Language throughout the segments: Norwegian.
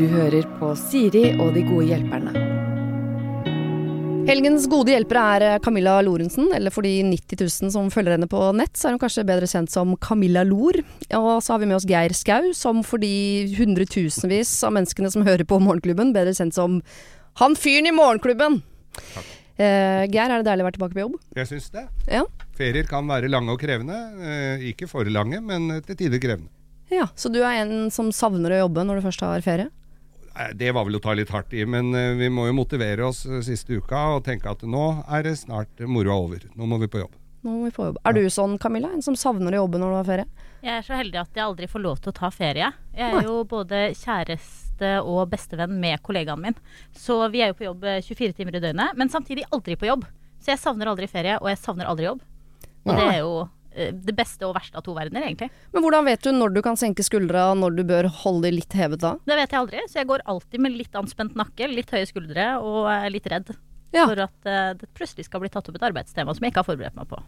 Du hører på Siri og de gode hjelperne. Helgens gode hjelpere er eh, Camilla Lorentzen, eller for de 90 000 som følger henne på nett, så er hun kanskje bedre kjent som Camilla Lor. Og så har vi med oss Geir Skau, som for de hundretusenvis av menneskene som hører på Morgenklubben, bedre kjent som han fyren i Morgenklubben. Eh, Geir, er det deilig å være tilbake på jobb? Jeg syns det. Ja. Ferier kan være lange og krevende. Eh, ikke for lange, men til tider krevende. Ja. Så du er en som savner å jobbe når du først har ferie? Det var vel å ta litt hardt i, men eh, vi må jo motivere oss eh, siste uka og tenke at nå er det snart moroa over. Nå må vi på jobb. Nå må vi på jobb. Er du sånn, Camilla? En som savner å jobbe når du har ferie? Jeg er så heldig at jeg aldri får lov til å ta ferie. Jeg er jo både kjæreste og bestevenn med kollegaen min. Så vi er jo på jobb eh, 24 timer i døgnet, men samtidig aldri på jobb. Så jeg savner aldri ferie, og jeg savner aldri jobb. Og det er jo eh, det beste og verste av to verdener, egentlig. Men hvordan vet du når du kan senke skuldra, når du bør holde de litt hevet da? Det vet jeg aldri, så jeg går alltid med litt anspent nakke, litt høye skuldre og er litt redd. Ja. For at eh, det plutselig skal bli tatt opp et arbeidstema som jeg ikke har forberedt meg på.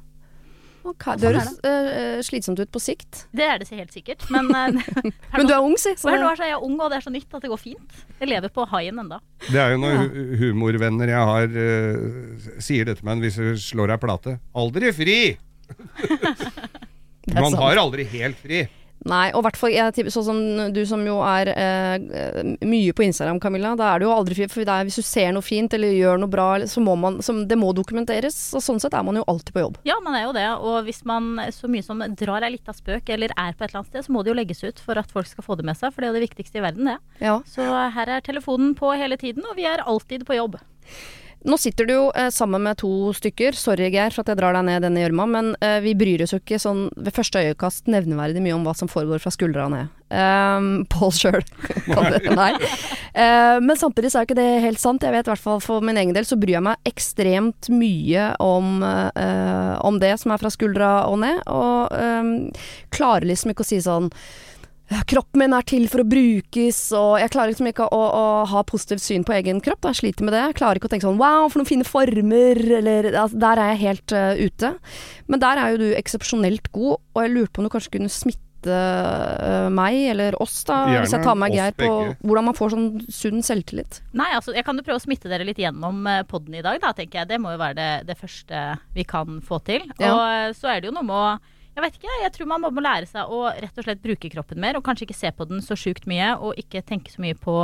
Okay. Det høres uh, slitsomt ut på sikt. Det er det helt sikkert, men uh, Men du er ung, si. så her det- nå er jeg ung, og det er så nytt at det går fint. Jeg lever på haien enda. Det er jo noen Ja. humorvenner jeg har, uh, sier dette med en hvis du slår ei plate. Aldri fri! Man har aldri helt fri. Nei, og i hvert fall sånn som du som jo er eh, mye på Instagram, Camilla. Da er du jo aldri fri. For det er, hvis du ser noe fint eller gjør noe bra, så må man så Det må dokumenteres. Og sånn sett er man jo alltid på jobb. Ja, man er jo det. Og hvis man så mye som drar ei lita spøk eller er på et eller annet sted, så må det jo legges ut for at folk skal få det med seg. For det er jo det viktigste i verden, det. Ja. Så her er telefonen på hele tiden, og vi er alltid på jobb. Nå sitter du jo eh, sammen med to stykker. Sorry, Geir, for at jeg drar deg ned denne gjørma, men eh, vi bryr oss jo ikke sånn ved første øyekast nevneverdig mye om hva som foregår fra skuldra ned. Um, Pål sjøl kan det. Nei. Uh, men samtidig så er jo ikke det helt sant. Jeg vet i hvert fall for min egen del så bryr jeg meg ekstremt mye om, uh, om det som er fra skuldra og ned, og um, klarer liksom ikke å si sånn Kroppen min er til for å brukes, og jeg klarer liksom ikke å, å ha positivt syn på egen kropp. da. Jeg sliter med det. Jeg klarer ikke å tenke sånn wow, for noen fine former, eller altså, Der er jeg helt uh, ute. Men der er jo du eksepsjonelt god, og jeg lurte på om du kanskje kunne smitte eh, meg, eller oss, da, Gjerne hvis jeg tar med oss Geir, på hvordan man får sånn sunn selvtillit. Nei, altså, jeg kan jo prøve å smitte dere litt gjennom poden i dag, da, tenker jeg. Det må jo være det, det første vi kan få til. Ja. Og eh, så er det jo noe med å jeg vet ikke, jeg tror man må lære seg å rett og slett bruke kroppen mer, og kanskje ikke se på den så sjukt mye, og ikke tenke så mye på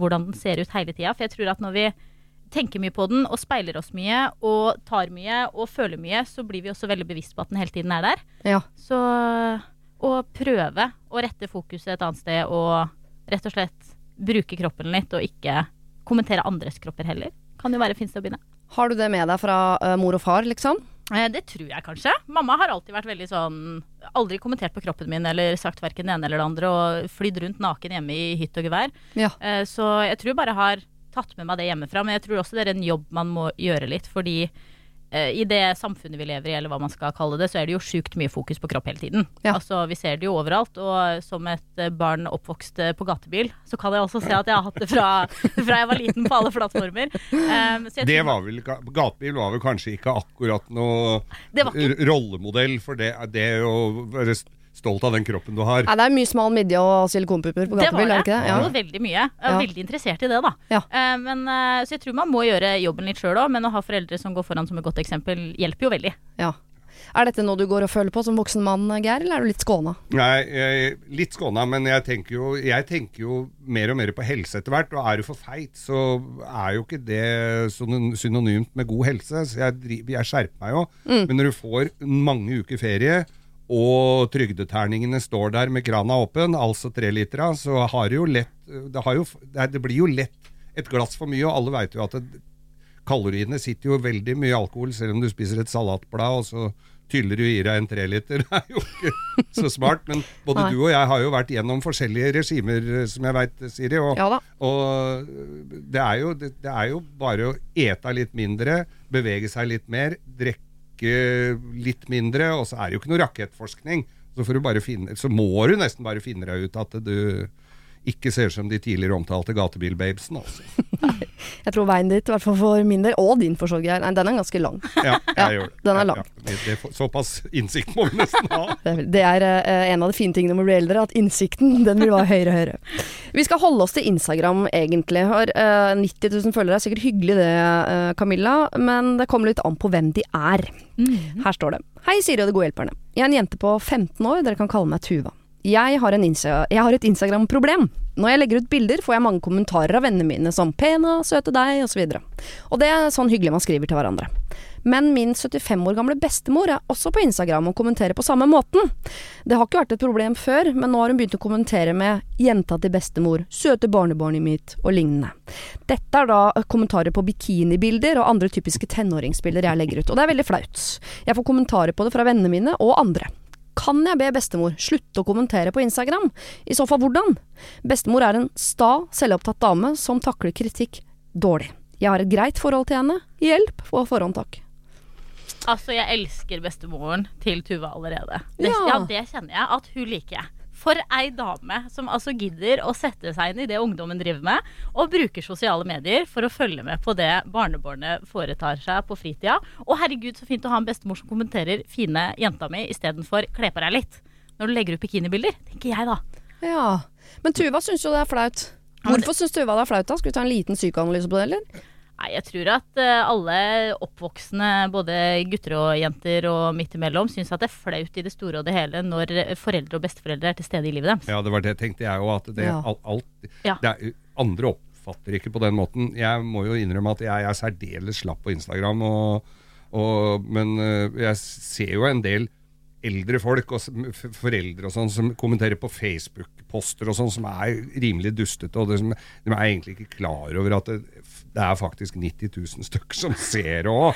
hvordan den ser ut hele tida. For jeg tror at når vi tenker mye på den, og speiler oss mye, og tar mye, og føler mye, så blir vi også veldig bevisst på at den hele tiden er der. Ja. Så å prøve å rette fokuset et annet sted, og rett og slett bruke kroppen litt, og ikke kommentere andres kropper heller, kan jo være fint å begynne. Har du det med deg fra uh, mor og far, liksom? Eh, Det tror jeg kanskje. Mamma har alltid vært veldig sånn Aldri kommentert på kroppen min eller sagt verken det ene eller det andre og flydd rundt naken hjemme i hytt og gevær. Ja. Eh, Så jeg tror bare jeg har tatt med meg det hjemmefra. Men jeg tror også det er en jobb man må gjøre litt, fordi i det samfunnet vi lever i, eller hva man skal kalle det, så er det jo sjukt mye fokus på kropp hele tiden. Ja. Altså, vi ser det jo overalt, og som et eh, barn oppvokst eh, på gatebil, så kan jeg også se at jeg har hatt det fra, fra jeg var liten på alle plattformer. Um, så jeg Det var vel, Gatebil var vel kanskje ikke akkurat noe ikke- rollemodell for det, det å være stolt av den kroppen du har. Ja, det er mye smal midje og silikonpupper på Det gatebil, er det ikke det? Det Ja. var veldig mye. Jeg er Ja. veldig interessert i det, da. Ja. Uh, men, uh, så jeg tror man må gjøre jobben litt sjøl òg, men å ha foreldre som går foran som et godt eksempel, hjelper jo veldig. ja. Er dette noe du går og føler på som voksen mann, Geir, eller er du litt skåna? Nei, jeg, litt skåna, men jeg tenker, jo, jeg tenker jo mer og mer på helse etter hvert. Og er du for feit, så er jo ikke det synonymt med god helse. Så jeg, jeg skjerper meg jo. Men når du får mange uker ferie, og trygdeterningene står der med krana åpen, altså trelitera, så har det jo lett det, har jo, det, blir jo lett et glass for mye, og alle veit jo at det, kaloriene sitter jo veldig mye i alkohol, selv om du spiser et salatblad, og så tyller du i deg en treliter. Det er jo ikke så smart. Men både du og jeg har jo vært gjennom forskjellige regimer, som jeg veit, Siri. Og, Ja og det, er jo, det, det er jo bare å ete litt mindre, bevege seg litt mer, drikke litt mindre, og så er det jo ikke noe rakettforskning. Så, får du bare finne, så må du nesten bare finne deg ut at du ikke ser ut som de tidligere omtalte gatebilbabesene. Altså. Jeg tror veien dit, i hvert fall for min del, og din for så vidt, den er ganske lang. Ja, jeg Ja, gjør det. den er lang. ja. Det, det, såpass innsikt må vi nesten ha. Det er, det eh, en av de fine tingene med å bli eldre, at innsikten den vil være høyere og høyere. Vi skal holde oss til Instagram, egentlig. Har eh, 90 000 følgere er sikkert hyggelig det, eh, Camilla, men det kommer litt an på hvem de er. Her står det. Hei, Siri og de gode hjelperne. Jeg er en jente på 15 år, dere kan kalle meg Tuva. Jeg har, jeg har et Instagram-problem. Når jeg legger ut bilder, får jeg mange kommentarer av vennene mine som 'pena', 'søte deg', osv. Og det er sånn hyggelig man skriver til hverandre. Men min 75 år gamle bestemor er også på Instagram og kommenterer på samme måten. Det har ikke vært et problem før, men nå har hun begynt å kommentere med 'jenta til bestemor', 'søte barnebarnet mitt' og lignende. Dette er da kommentarer på bikinibilder og andre typiske tenåringsbilder jeg legger ut, og det er veldig flaut. Jeg får kommentarer på det fra vennene mine og andre. Kan jeg be bestemor slutte å kommentere på Instagram? I så fall hvordan? Bestemor er en sta, selvopptatt dame som takler kritikk dårlig. Jeg har et greit forhold til henne. Hjelp på forhånd, takk. Altså, jeg elsker bestemoren til Tuva allerede. Det, Ja. ja. det kjenner jeg at hun liker jeg. For ei dame som altså gidder å sette seg inn i det ungdommen driver med, og bruker sosiale medier for å følge med på det barnebarnet foretar seg på fritida. Og herregud, så fint å ha en bestemor som kommenterer fine jenta mi istedenfor kle på deg litt. Når du legger ut bikinibilder, tenker jeg da. Ja. Men Tuva syns jo det er flaut. Hvorfor syns Tuva det er flaut, da? Skal vi ta en liten psykoanalyse på det, eller? Nei, jeg tror at eh, alle oppvoksende, både gutter og jenter og midt imellom, syns at det er flaut i det store og det hele når foreldre og besteforeldre er til stede i livet deres. Ja, det var det tenkte jeg òg. At det, Ja. alt, alt Ja. det er, Andre oppfatter ikke på den måten. Jeg må jo innrømme at jeg er særdeles slapp på Instagram. Og, og, men øh, jeg ser jo en del eldre folk og foreldre og sånn som kommenterer på Facebook-poster og sånn, som er rimelig dustete. Og det som, de er egentlig ikke klar over at det, det er faktisk 90 000 stykker som ser det òg.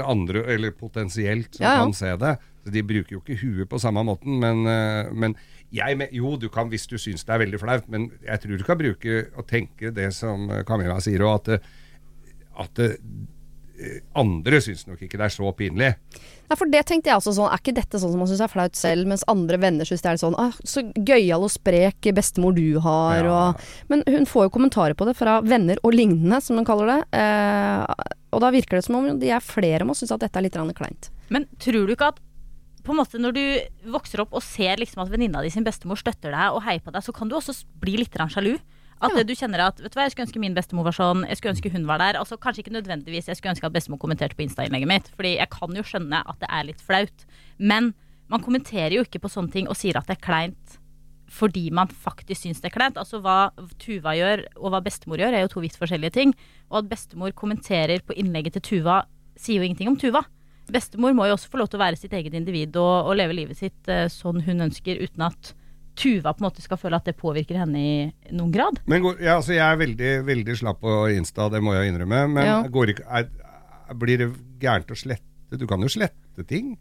Andre, eller potensielt, som Ja, ja. kan se det. Så De bruker jo ikke huet på samme måten, men, øh, men jeg, jo, du kan hvis du syns det er veldig flaut, men jeg tror du kan bruke og tenke det som øh, Camilla sier, òg, at, at øh, andre syns nok ikke det er så pinlig. Nei, for det tenkte jeg også sånn, er ikke dette sånn som man syns er flaut selv, mens andre venner syns det er sånn ah, så gøyal og sprek bestemor du har, Ja. og Men hun får jo kommentarer på det fra venner og lignende, som hun kaller det. Eh, og da virker det som om de er flere om å synes at dette er litt kleint. Men tror du ikke at på en måte når du vokser opp og ser liksom at venninna di sin bestemor støtter deg og heier på deg, så kan du også bli litt sjalu. At Ja. du kjenner at vet du hva, jeg skulle ønske min bestemor var sånn, jeg skulle ønske hun var der. Altså Kanskje ikke nødvendigvis jeg skulle ønske at bestemor kommenterte på Insta-innlegget mitt, Fordi jeg kan jo skjønne at det er litt flaut. Men man kommenterer jo ikke på sånne ting og sier at det er kleint fordi man faktisk syns det er kleint. Altså hva Tuva gjør og hva bestemor gjør, er jo to vidt forskjellige ting. Og at bestemor kommenterer på innlegget til Tuva, sier jo ingenting om Tuva. Bestemor må jo også få lov til å være sitt eget individ og, og leve livet sitt eh, sånn hun ønsker, uten at Tuva på en måte skal føle at det påvirker henne i noen grad. Men går, ja, altså jeg er veldig, veldig slapp på Insta, det må jeg innrømme. Men Ja. går ikke, er, blir det gærent å slette? Du kan jo slette ting?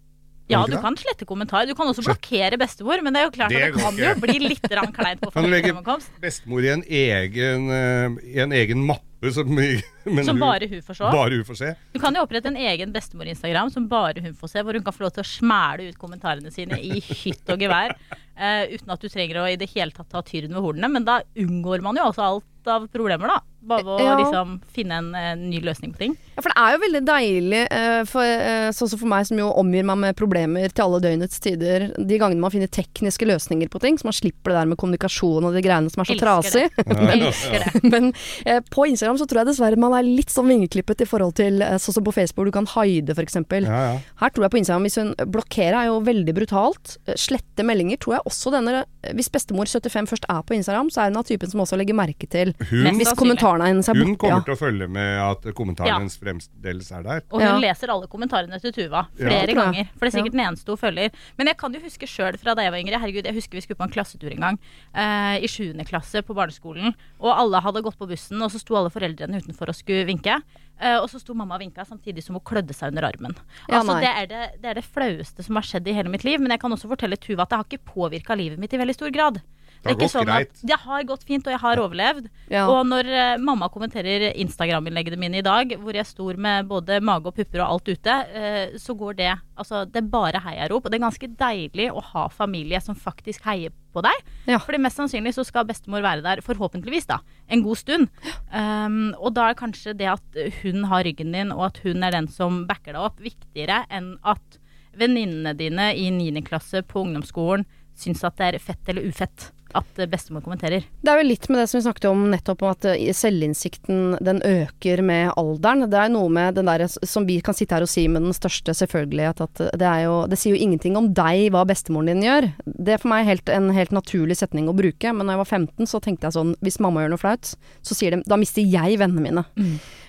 Ja, du kan slette kommentarer. Du kan også blokkere bestemor, men det er jo klart Det at det kan ikke. jo bli litt kleint på Kan du legge bestemor i en egen, eh, i en egen mappe som, men Som bare hun får se. bare hun får se? Du kan jo opprette en egen bestemor-instagram som bare hun får se, hvor hun kan få lov til å smæle ut kommentarene sine i hytt og gevær. Uh, uten at du trenger å i det hele tatt ta tyren ved hornene. Men da unngår man jo også alt av problemer, da. Bare ved å Ja. liksom finne en eh, ny løsning på ting. Ja, for det er jo veldig deilig, eh, for, eh, sånn som for meg som jo omgir meg med problemer til alle døgnets tider, de gangene man finner tekniske løsninger på ting, så man slipper det der med kommunikasjon og de greiene som er så Elsker trasig. Det. Men eh, på Instagram så tror jeg dessverre man er litt sånn vingeklippet i forhold til sånn som på Facebook, du kan hide f.eks. Ja, ja. Her tror jeg på Instagram, hvis hun blokkerer er jo veldig brutalt. Slette meldinger tror jeg også denne Hvis bestemor 75 først er på Instagram, så er hun av typen som også legger merke til Hun, hvis sannsynlig. Kommentarene hennes er hun kommer Ja. til å følge med at kommentaren Ja. hennes fremdeles er der. Og hun Ja. leser alle kommentarene til Tuva flere ganger. For det er sikkert den eneste hun følger. Men jeg kan jo huske sjøl fra da jeg var yngre. Herregud, jeg husker vi skulle på en klassetur en gang. eh, I sjuende klasse på barneskolen. Og alle hadde gått på bussen, og så sto alle foreldrene utenfor og skulle vinke. Eh, og så sto mamma og vinka samtidig som hun klødde seg under armen. Ja, altså, det, er det, det er det flaueste som har skjedd i hele mitt liv. Men jeg kan også fortelle Tuva at det har ikke påvirka livet mitt i veldig stor grad. Det har Ikke gått sånn greit. Det har gått fint, og jeg har overlevd. Ja. Og når uh, mamma kommenterer Instagram-innleggene mine i dag, hvor jeg står med både mage og pupper og alt ute, uh, så går det Altså, det er bare heiarop. Og det er ganske deilig å ha familie som faktisk heier på deg. Ja. Fordi mest sannsynlig så skal bestemor være der, forhåpentligvis, da, en god stund. Um, og da er kanskje det at hun har ryggen din, og at hun er den som backer deg opp, viktigere enn at venninnene dine i 9. klasse på ungdomsskolen syns at det er fett eller ufett at eh, bestemor kommenterer. Det er vel litt med det som vi snakket om nettopp, om at eh, selvinnsikten den øker med alderen. Det er noe med den der som vi kan sitte her og si med den største selvfølgelighet, at det er jo Det sier jo ingenting om deg hva bestemoren din gjør. Det er for meg helt, en helt naturlig setning å bruke, men da jeg var 15 så tenkte jeg sånn Hvis mamma gjør noe flaut, så sier de Da mister jeg vennene mine.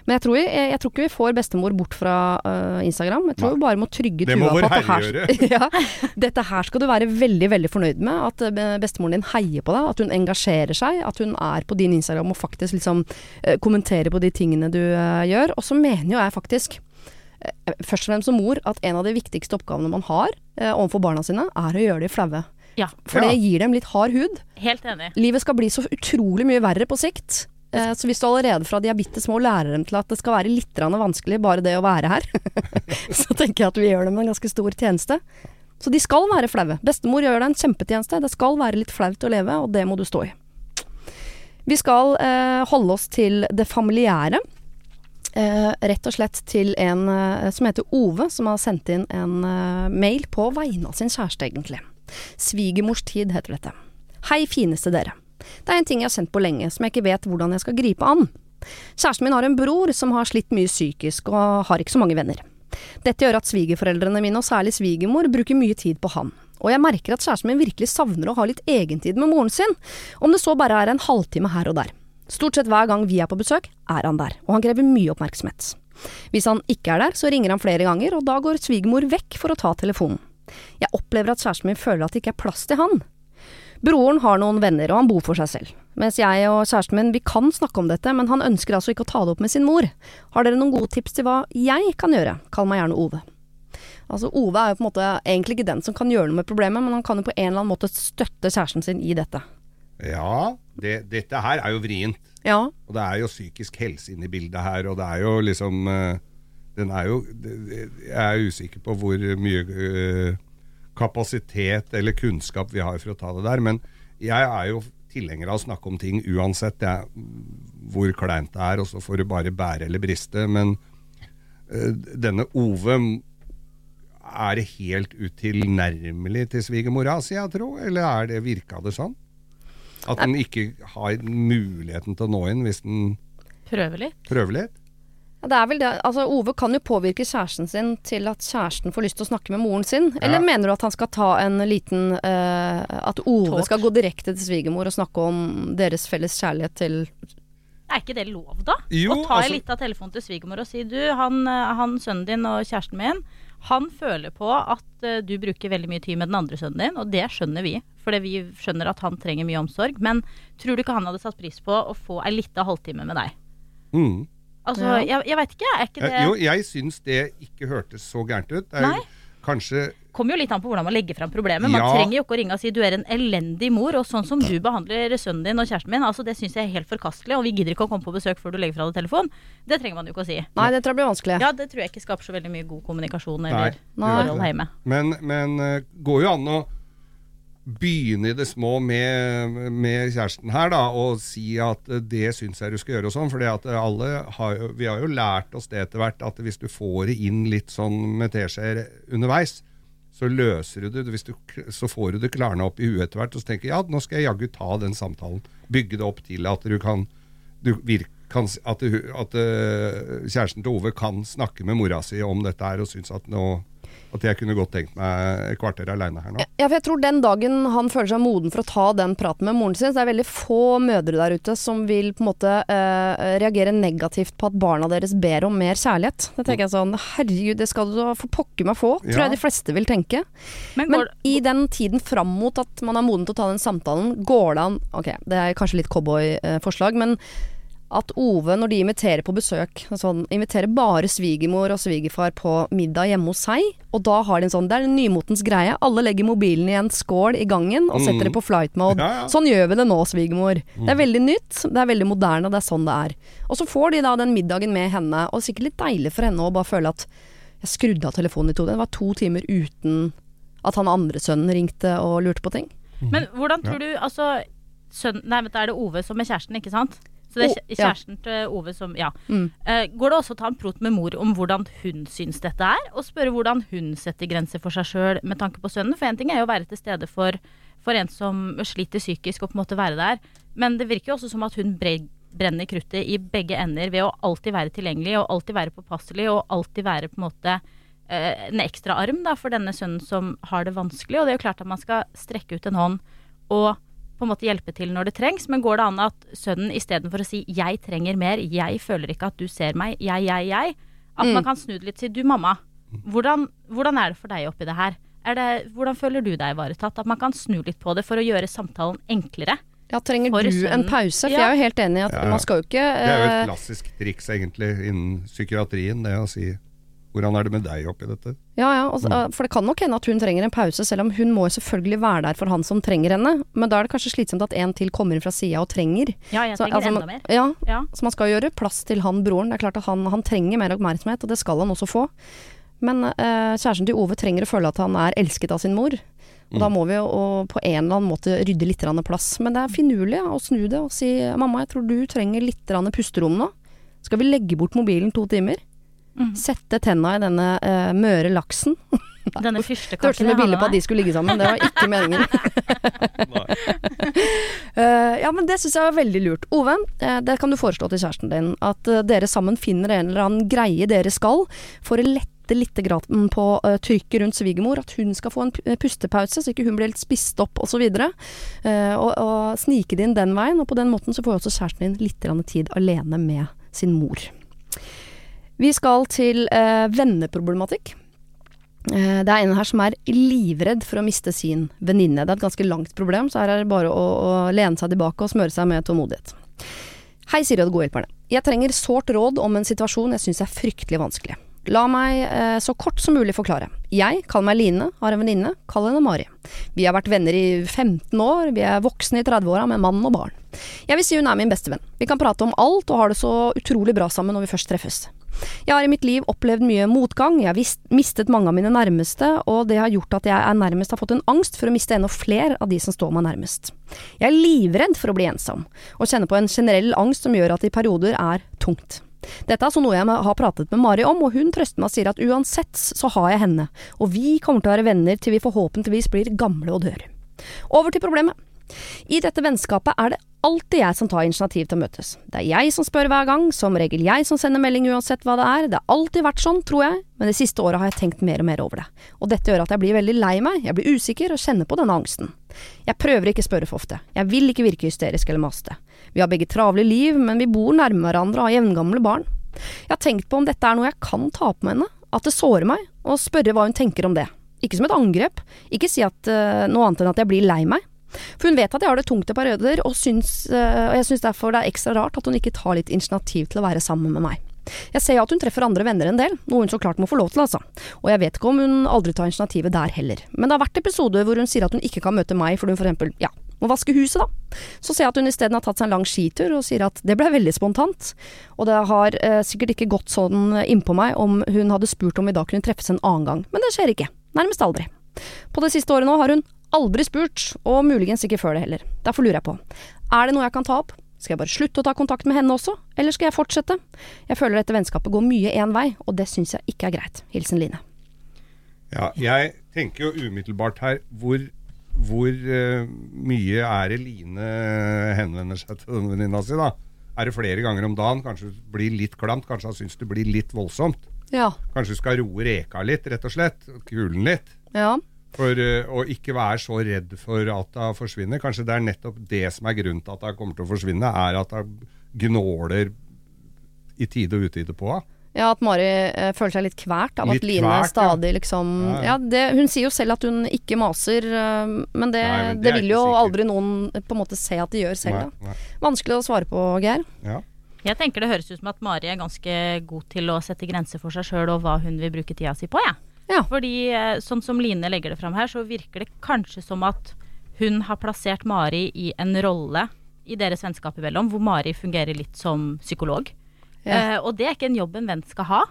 Men jeg tror, jeg, jeg tror ikke vi får bestemor bort fra uh, Instagram. Jeg tror Nei. vi bare må trygge Det må på at det her, ja, dette her skal du være veldig veldig fornøyd med. At øh, bestemoren din heier på deg, at hun engasjerer seg. At hun er på din Instagram og faktisk liksom uh, kommenterer på de tingene du uh, gjør. Og så mener jo jeg faktisk først og fremst som mor at en av de viktigste oppgavene man har overfor barna sine, er å gjøre de flaue. Ja, For det gir dem litt hard hud. helt enig. Livet skal bli så utrolig mye verre på sikt. Eh, Så hvis du allerede fra de er bitte små lærer dem til at det skal være litt vanskelig bare det å være her, så tenker jeg at vi gjør dem en ganske stor tjeneste. Så de skal være flaue. Bestemor gjør deg en kjempetjeneste. Det skal være litt flaut å leve, og det må du stå i. Vi skal eh, holde oss til det familiære. Eh, rett og slett til en eh, som heter Ove, som har sendt inn en eh, mail på vegne av sin kjæreste, egentlig. Svigermors tid heter dette. Hei, fineste dere. Det er en ting jeg har sendt på lenge, som jeg ikke vet hvordan jeg skal gripe an. Kjæresten min har en bror som har slitt mye psykisk, og har ikke så mange venner. Dette gjør at svigerforeldrene mine, og særlig svigermor, bruker mye tid på han. Og jeg merker at kjæresten min virkelig savner å ha litt egentid med moren sin, om det så bare er en halvtime her og der. Stort sett hver gang vi er på besøk, er han der, og han krever mye oppmerksomhet. Hvis han ikke er der, så ringer han flere ganger, og da går svigermor vekk for å ta telefonen. Jeg opplever at kjæresten min føler at det ikke er plass til han. Broren har noen venner, og han bor for seg selv. Mens jeg og kjæresten min, vi kan snakke om dette, men han ønsker altså ikke å ta det opp med sin mor. Har dere noen gode tips til hva jeg kan gjøre? Kall meg gjerne Ove. Altså, Ove er jo på en måte egentlig ikke den som kan gjøre noe med problemet, men han kan jo på en eller annen måte støtte kjæresten sin i dette. Ja, det, dette her er jo vrient. Ja, Og det er jo psykisk helse inne i bildet her, og det er jo liksom eh, Den er jo Jeg er usikker på hvor mye eh, kapasitet eller kunnskap vi har for å ta det der, men jeg er jo tilhenger av å snakke om ting uansett jeg, hvor kleint det er, og så får du bare bære eller briste. Men øh, denne Ove Er det helt utilnærmelig til svigermora si, jeg tror? Eller er det, virka det sånn? At den ikke har muligheten til å nå inn hvis den prøver litt. prøver litt? Ja, det er vel det. Altså, Ove kan jo påvirke kjæresten sin til at kjæresten får lyst til å snakke med moren sin. Eller Ja. mener du at han skal ta en liten uh, At Ove Talk. skal gå direkte til svigermor og snakke om deres felles kjærlighet til Er ikke det lov, da? Jo, å ta altså- litt av telefonen til svigermor og si du, han, eh, han sønnen din og kjæresten min, han føler på at uh, du bruker veldig mye tid med den andre sønnen din, og det skjønner vi. Fordi vi skjønner at han trenger mye omsorg. Men tror du ikke han hadde satt pris på å få ei lita halvtime med deg? Mm. Altså, Ja. jeg, jeg veit ikke, er ikke det Jo, jeg syns det ikke hørtes så gærent ut. Det er Nei. kanskje kommer jo litt an på hvordan man legger fram problemet. Man Ja. trenger jo ikke å ringe og si du er en elendig mor, og sånn som du behandler sønnen din og kjæresten min, altså det syns jeg er helt forkastelig, og vi gidder ikke å komme på besøk før du legger fra deg telefonen. Det trenger man jo ikke å si. Nei, det tror jeg blir vanskelig. Ja, det tror jeg ikke skaper så veldig mye god kommunikasjon eller Nei. forhold hjemme. Men, men eh, går jo an å begynne i det små med, med kjæresten her, da, og si at eh, det syns jeg du skal gjøre og sånn. For jo, vi har jo lært oss det etter hvert, at hvis du får det inn litt sånn med teskjeer underveis, så løser du det. Du, så får du det klarna opp i huet etter hvert, og så tenker jeg ja, nå skal jeg jaggu ta den samtalen. Bygge det opp til at du kan, du virke, at, at eh, kjæresten til Ove kan snakke med mora si om dette her, og synes at nå at jeg kunne godt tenkt meg et kvarter aleine her nå. Ja, for jeg tror den dagen han føler seg moden for å ta den praten med moren sin, så er det veldig få mødre der ute som vil på en måte eh, reagere negativt på at barna deres ber om mer kjærlighet. Da tenker jeg sånn herregud, det skal du da for pokker meg få, tror Ja. jeg de fleste vil tenke. Men Men i den tiden fram mot at man er moden til å ta den samtalen, går det an Ok, det er kanskje litt cowboyforslag, men at Ove, når de inviterer på besøk, sånn, inviterer bare svigermor og svigerfar på middag hjemme hos seg. Og da har de en sånn Det er en nymotens greie. Alle legger mobilen i en skål i gangen og setter det på flight mode. Ja, ja. Sånn gjør vi det nå, svigermor. Det er veldig nytt, det er veldig moderne, og det er sånn det er. Og så får de da den middagen med henne, og sikkert litt deilig for henne å bare føle at jeg skrudde av telefonen i to. Det var to timer uten at han andre sønnen ringte og lurte på ting. Men hvordan tror du Altså, sønnen Nei, vent, er det Ove som er kjæresten, ikke sant? Så det er O- kjæ- ja. kjæresten til Ove som Ja. Mm. Eh, går det også å ta en prot med mor om hvordan hun syns dette er? Og spørre hvordan hun setter grenser for seg sjøl med tanke på sønnen? For én ting er jo å være til stede for, for en som sliter psykisk, og på en måte være der. Men det virker jo også som at hun brenner kruttet i begge ender ved å alltid være tilgjengelig og alltid være påpasselig og alltid være på en måte eh, en ekstra arm da, for denne sønnen som har det vanskelig. Og det er jo klart at man skal strekke ut en hånd og på en måte hjelpe til når det trengs, men går det an at sønnen istedenfor å si 'jeg trenger mer', 'jeg føler ikke at du ser meg', 'jeg, jeg, jeg', at man kan snu det litt si 'du, mamma, hvordan, hvordan er det for deg oppi det her'? Er det, hvordan føler du deg ivaretatt? At man kan snu litt på det for å gjøre samtalen enklere. Ja, trenger du du en pause? For Ja. jeg er jo helt enig i at Ja, ja. man skal jo ikke Det er jo eh, et klassisk triks egentlig innen psykiatrien, det å si hvordan er det med deg oppi dette? Ja, ja, og, så- for det kan nok hende at hun trenger en pause, selv om hun må jo selvfølgelig være der for han som trenger henne. Men da er det kanskje slitsomt at en til kommer inn fra sida og trenger. Ja, jeg Så, trenger altså, enda mer. Ja, Ja. så man skal gjøre plass til han broren. Det er klart at han, han trenger mer oppmerksomhet, og det skal han også få. Men eh, kjæresten til Ove trenger å føle at han er elsket av sin mor. Og da må vi jo på en eller annen måte rydde litt plass. Men det er finurlig ja, å snu det og si 'mamma, jeg tror du trenger litt pusterom nå'. Skal vi legge bort mobilen to timer? Mhm. Sette tenna i denne uh, møre laksen. Denne Det hørtes ut som et bilde på at de skulle ligge sammen. Det var ikke meningen. uh, ja, men det syns jeg var veldig lurt. Ove, uh, det kan du foreslå til kjæresten din. At uh, dere sammen finner en eller annen greie dere skal, for å lette litt på uh, trykket rundt svigermor. At hun skal få en pustepause, så ikke hun blir helt spist opp osv. Uh, og, og snike det inn den veien. Og på den måten så får også kjæresten din litt tid alene med sin mor. Vi skal til eh, venneproblematikk. Eh, Det er en her som er livredd for å miste sin venninne. Det er et ganske langt problem, så her er det bare å, å lene seg tilbake og smøre seg med tålmodighet. Hei, Siri og de gode hjelperne. Jeg trenger sårt råd om en situasjon jeg syns er fryktelig vanskelig. La meg eh, så kort som mulig forklare. Jeg kaller meg Line, har en venninne, kall henne Mari. Vi har vært venner i 15 år, vi er voksne i 30-åra med mann og barn. Jeg vil si hun er min beste venn. Vi kan prate om alt og har det så utrolig bra sammen når vi først treffes. Jeg har i mitt liv opplevd mye motgang, jeg har mistet mange av mine nærmeste, og det har gjort at jeg nærmest har fått en angst for å miste enda flere av de som står meg nærmest. Jeg er livredd for å bli ensom, og kjenner på en generell angst som gjør at det i perioder er tungt. Dette er altså noe jeg har pratet med Mari om, og hun trøster meg og sier at uansett så har jeg henne, og vi kommer til å være venner til vi forhåpentligvis blir gamle og dør. Over til problemet. I dette vennskapet er det alltid jeg som tar initiativ til å møtes. Det er jeg som spør hver gang, som regel jeg som sender melding uansett hva det er. Det har alltid vært sånn, tror jeg, men det siste året har jeg tenkt mer og mer over det. Og dette gjør at jeg blir veldig lei meg, jeg blir usikker og kjenner på denne angsten. Jeg prøver ikke å spørre for ofte, jeg vil ikke virke hysterisk eller maste. Vi har begge travle liv, men vi bor nærme hverandre og har jevngamle barn. Jeg har tenkt på om dette er noe jeg kan ta på henne, at det sårer meg, og spørre hva hun tenker om det. Ikke som et angrep, ikke si at, uh, noe annet enn at jeg blir lei meg. For hun vet at jeg har det tungt i perioder, og, syns, eh, og jeg syns derfor det er ekstra rart at hun ikke tar litt initiativ til å være sammen med meg. Jeg ser at hun treffer andre venner en del, noe hun så klart må få lov til, altså. Og jeg vet ikke om hun aldri tar initiativet der heller. Men det har vært episoder hvor hun sier at hun ikke kan møte meg fordi hun for eksempel, ja, må vaske huset, da. Så ser jeg at hun isteden har tatt seg en lang skitur, og sier at det ble veldig spontant. Og det har eh, sikkert ikke gått sånn innpå meg om hun hadde spurt om vi da kunne treffes en annen gang. Men det skjer ikke. Nærmest aldri. På det siste året nå har hun aldri spurt, og muligens ikke før det heller. Derfor lurer jeg på, er det noe jeg kan ta opp? Skal jeg bare slutte å ta kontakt med henne også, eller skal jeg fortsette? Jeg føler dette vennskapet går mye én vei, og det syns jeg ikke er greit. Hilsen Line. Ja, jeg tenker jo umiddelbart her hvor, hvor uh, mye er det Line henvender seg til den venninna si, da? Er det flere ganger om dagen? Kanskje det blir litt klamt? Kanskje han syns det blir litt voldsomt? Ja. Kanskje du skal roe reka litt, rett og slett? Kulen litt? Ja. For eh, å ikke være så redd for at hun forsvinner. Kanskje det er nettopp det som er grunnen til at hun kommer til å forsvinne, er at hun gnåler i tide og utide på henne. Ja, at Mari eh, føler seg litt kvært av Litt at Line kvært, ja. stadig liksom Ja, Ja, ja. det, hun sier jo selv at hun ikke maser, eh, men det, Nei, men det det, vil jo sikkert. aldri noen eh, på en måte se at de gjør selv. Nei, Da. nei. Vanskelig å svare på, Geir. Ja. Jeg tenker det høres ut som at Mari er ganske god til å sette grenser for seg sjøl og hva hun vil bruke tida si på, jeg. Ja. Fordi eh, sånn som Line legger det fram her, så virker det kanskje som at hun har plassert Mari i en rolle i deres vennskap imellom, hvor Mari fungerer litt som psykolog. Ja. Eh, og det er ikke en jobb en venn skal ha,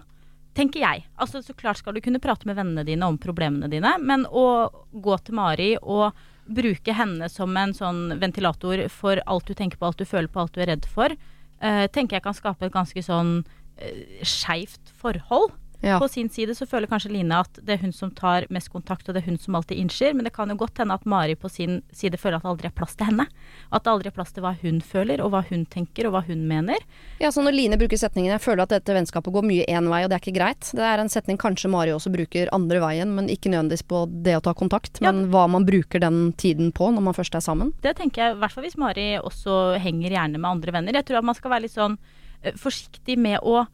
tenker jeg. Altså Så klart skal du kunne prate med vennene dine om problemene dine, men å gå til Mari og bruke henne som en sånn ventilator for alt du tenker på, alt du føler på, alt du er redd for, eh, tenker jeg kan skape et ganske sånn uh, skeivt forhold. Ja. På sin side så føler kanskje Line at det er hun som tar mest kontakt, og det er hun som alltid innser, men det kan jo godt hende at Mari på sin side føler at det aldri er plass til henne. At det aldri er plass til hva hun føler, og hva hun tenker, og hva hun mener. Ja, så når Line bruker setningen 'jeg føler at dette vennskapet går mye én vei, og det er ikke greit', det er en setning kanskje Mari også bruker andre veien, men ikke nødvendigvis på det å ta kontakt, Ja. men hva man bruker den tiden på når man først er sammen. Det tenker jeg, i hvert fall hvis Mari også henger gjerne med andre venner. Jeg tror at man skal være litt sånn eh, forsiktig med å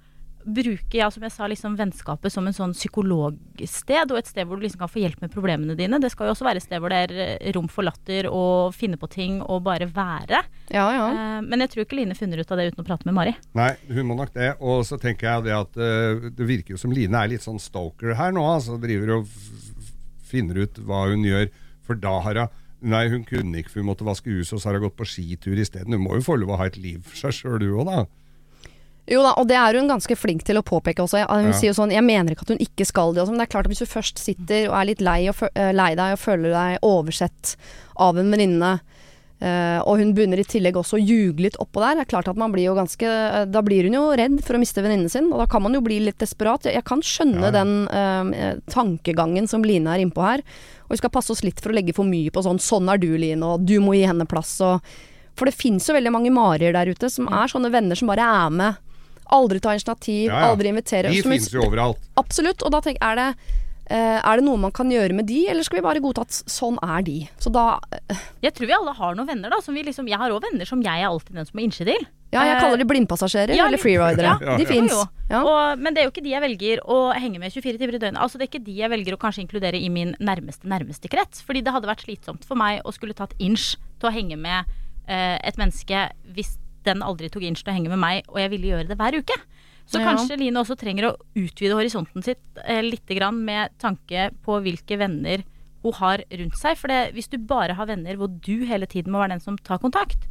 bruke ja, som jeg sa, liksom vennskapet som en sånn psykologsted, og et sted hvor du liksom kan få hjelp med problemene dine. Det skal jo også være et sted hvor det er eh, rom for latter og finne på ting og bare være. Ja, ja. Eh, men jeg tror ikke Line finner ut av det uten å prate med Mari. Nei, hun må nok det. Og så tenker jeg det at eh, det virker jo som Line er litt sånn stalker her nå. Altså driver og finner ut hva hun gjør. For da har hun Nei, hun kunne ikke, for hun måtte vaske huset, og så har hun gått på skitur isteden. Hun må jo få lov å ha et liv for seg sjøl, du òg, da. Jo da, og det er hun ganske flink til å påpeke også. Hun Ja. sier jo sånn 'jeg mener ikke at hun ikke skal det', og sånn, men det er klart at hvis du først sitter og er litt lei, og eh, lei deg og føler deg oversett av en venninne, Uh, og hun begynner i tillegg også å ljuge litt oppå der, det er klart at man blir jo ganske uh, Da blir hun jo redd for å miste venninnen sin, og da kan man jo bli litt desperat. Jeg, jeg kan skjønne Ja, ja. den uh, tankegangen som Line er innpå her, og vi skal passe oss litt for å legge for mye på sånn 'sånn er du, Line', og 'du må gi henne plass', og For det fins jo veldig mange Marier der ute som er sånne venner som bare er med. Aldri ta initiativ, Ja, ja. aldri invitere. De finnes jo overalt. Absolutt. Og da tenker jeg, er det eh, er det noe man kan gjøre med de, eller skal vi bare godta at sånn er de? Så da eh, Jeg tror vi alle har noen venner, da. Som vi liksom, jeg har òg venner som jeg er alltid den som må innse til. Ja, jeg Eh, kaller de blindpassasjerer ja, eller freeridere. Ja, De ja. fins. Men det er jo ikke de jeg velger å henge med 24 timer i døgnet. Altså Det er ikke de jeg velger å kanskje inkludere i min nærmeste nærmeste krets. Fordi det hadde vært slitsomt for meg å skulle tatt inch til å henge med et menneske hvis den aldri tok inch til å henge med meg, og jeg ville gjøre det hver uke. Så Ja. kanskje Line også trenger å utvide horisonten sitt eh, litt grann med tanke på hvilke venner hun har rundt seg. For det, hvis du bare har venner hvor du hele tiden må være den som tar kontakt,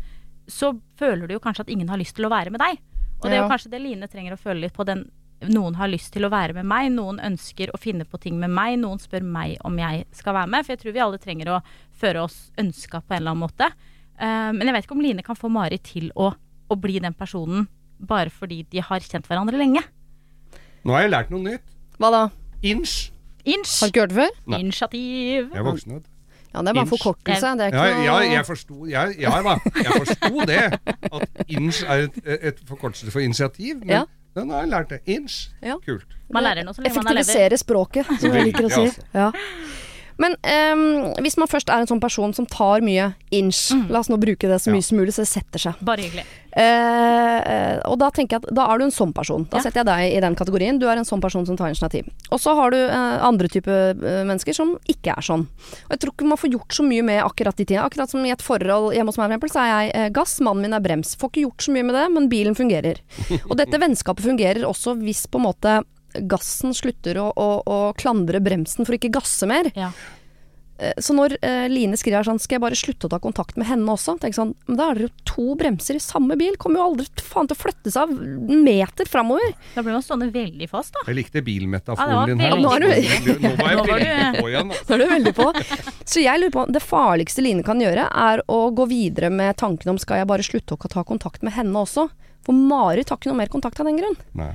så føler du jo kanskje at ingen har lyst til å være med deg. Og det er jo kanskje det Line trenger å føle litt på. Den, noen har lyst til å være med meg, noen ønsker å finne på ting med meg, noen spør meg om jeg skal være med. For jeg tror vi alle trenger å føre oss ønska på en eller annen måte. Eh, men jeg vet ikke om Line kan få Mari til å, å bli den personen bare fordi de har kjent hverandre lenge. Nå har jeg lært noe nytt. Hva da? Inch. Inch. Har du ikke hørt det før? Nei. Initiativ. Jeg er voksen, vet du. Ja, det er bare en Inch. forkortelse. Det er Ja, ja, jeg forsto ja, ja jeg forsto det. At inch er et, et forkortelse for initiativ. Men Ja. den har jeg lært det. Inch. Ja. Kult. Man lærer noe så lenge man er lever. Effektivisere språket, som jeg liker å si. Veldig, altså. Ja. Men um, hvis man først er en sånn person som tar mye inch, Mm. la oss nå bruke det så Ja. mye som mulig, så det setter seg. Bare hyggelig. Eh, eh, og da tenker jeg at da er du en sånn person. Da Ja. setter jeg deg i den kategorien. Du er en sånn person som tar initiativ. Og så har du uh, andre type uh, mennesker som ikke er sånn. Og jeg tror ikke man får gjort så mye med akkurat de tingene. Akkurat som i et forhold hjemme hos meg, for eksempel, så er jeg gass, mannen min er brems. Får ikke gjort så mye med det, men bilen fungerer. Og dette vennskapet fungerer også hvis på en måte gassen slutter å, å, å klandre bremsen for å ikke gasse mer. Ja. Eh, Så når eh, Line skriver sånn, skal jeg bare slutte å ta kontakt med henne også? Tenk sånn, men da er dere jo to bremser i samme bil, kommer jo aldri faen til å flytte seg en meter framover. Da blir man stående veldig fast, da. Jeg likte bilmetaforen det din her. Nå er du, Nå var jeg veldig på igjen. altså. Da er du veldig på. Så jeg lurer på, det farligste Line kan gjøre, er å gå videre med tanken om skal jeg bare slutte å ta kontakt med henne også? For Marit har ikke noe mer kontakt av den grunn. Nei.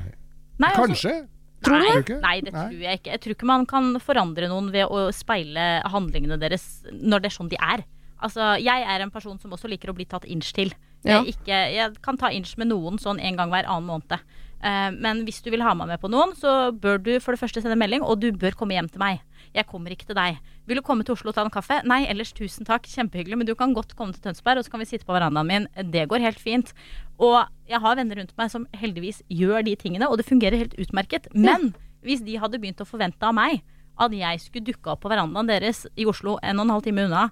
Nei, altså- Tror du nei, det? Nei, det tror jeg ikke. Jeg tror ikke man kan forandre noen ved å speile handlingene deres når det er sånn de er. Altså, jeg er en person som også liker å bli tatt inch til. Ja. Jeg, ikke, jeg kan ta inch med noen sånn en gang hver annen måned. Uh, men hvis du vil ha meg med på noen, så bør du for det første sende melding, og du bør komme hjem til meg. Jeg kommer ikke til deg. Vil du komme til Oslo og ta en kaffe? Nei, ellers tusen takk, kjempehyggelig, men du kan godt komme til Tønsberg, og så kan vi sitte på verandaen min. Det går helt fint. Og jeg har venner rundt meg som heldigvis gjør de tingene, og det fungerer helt utmerket. Men hvis de hadde begynt å forvente av meg at jeg skulle dukke opp på verandaen deres i Oslo en og en halv time unna,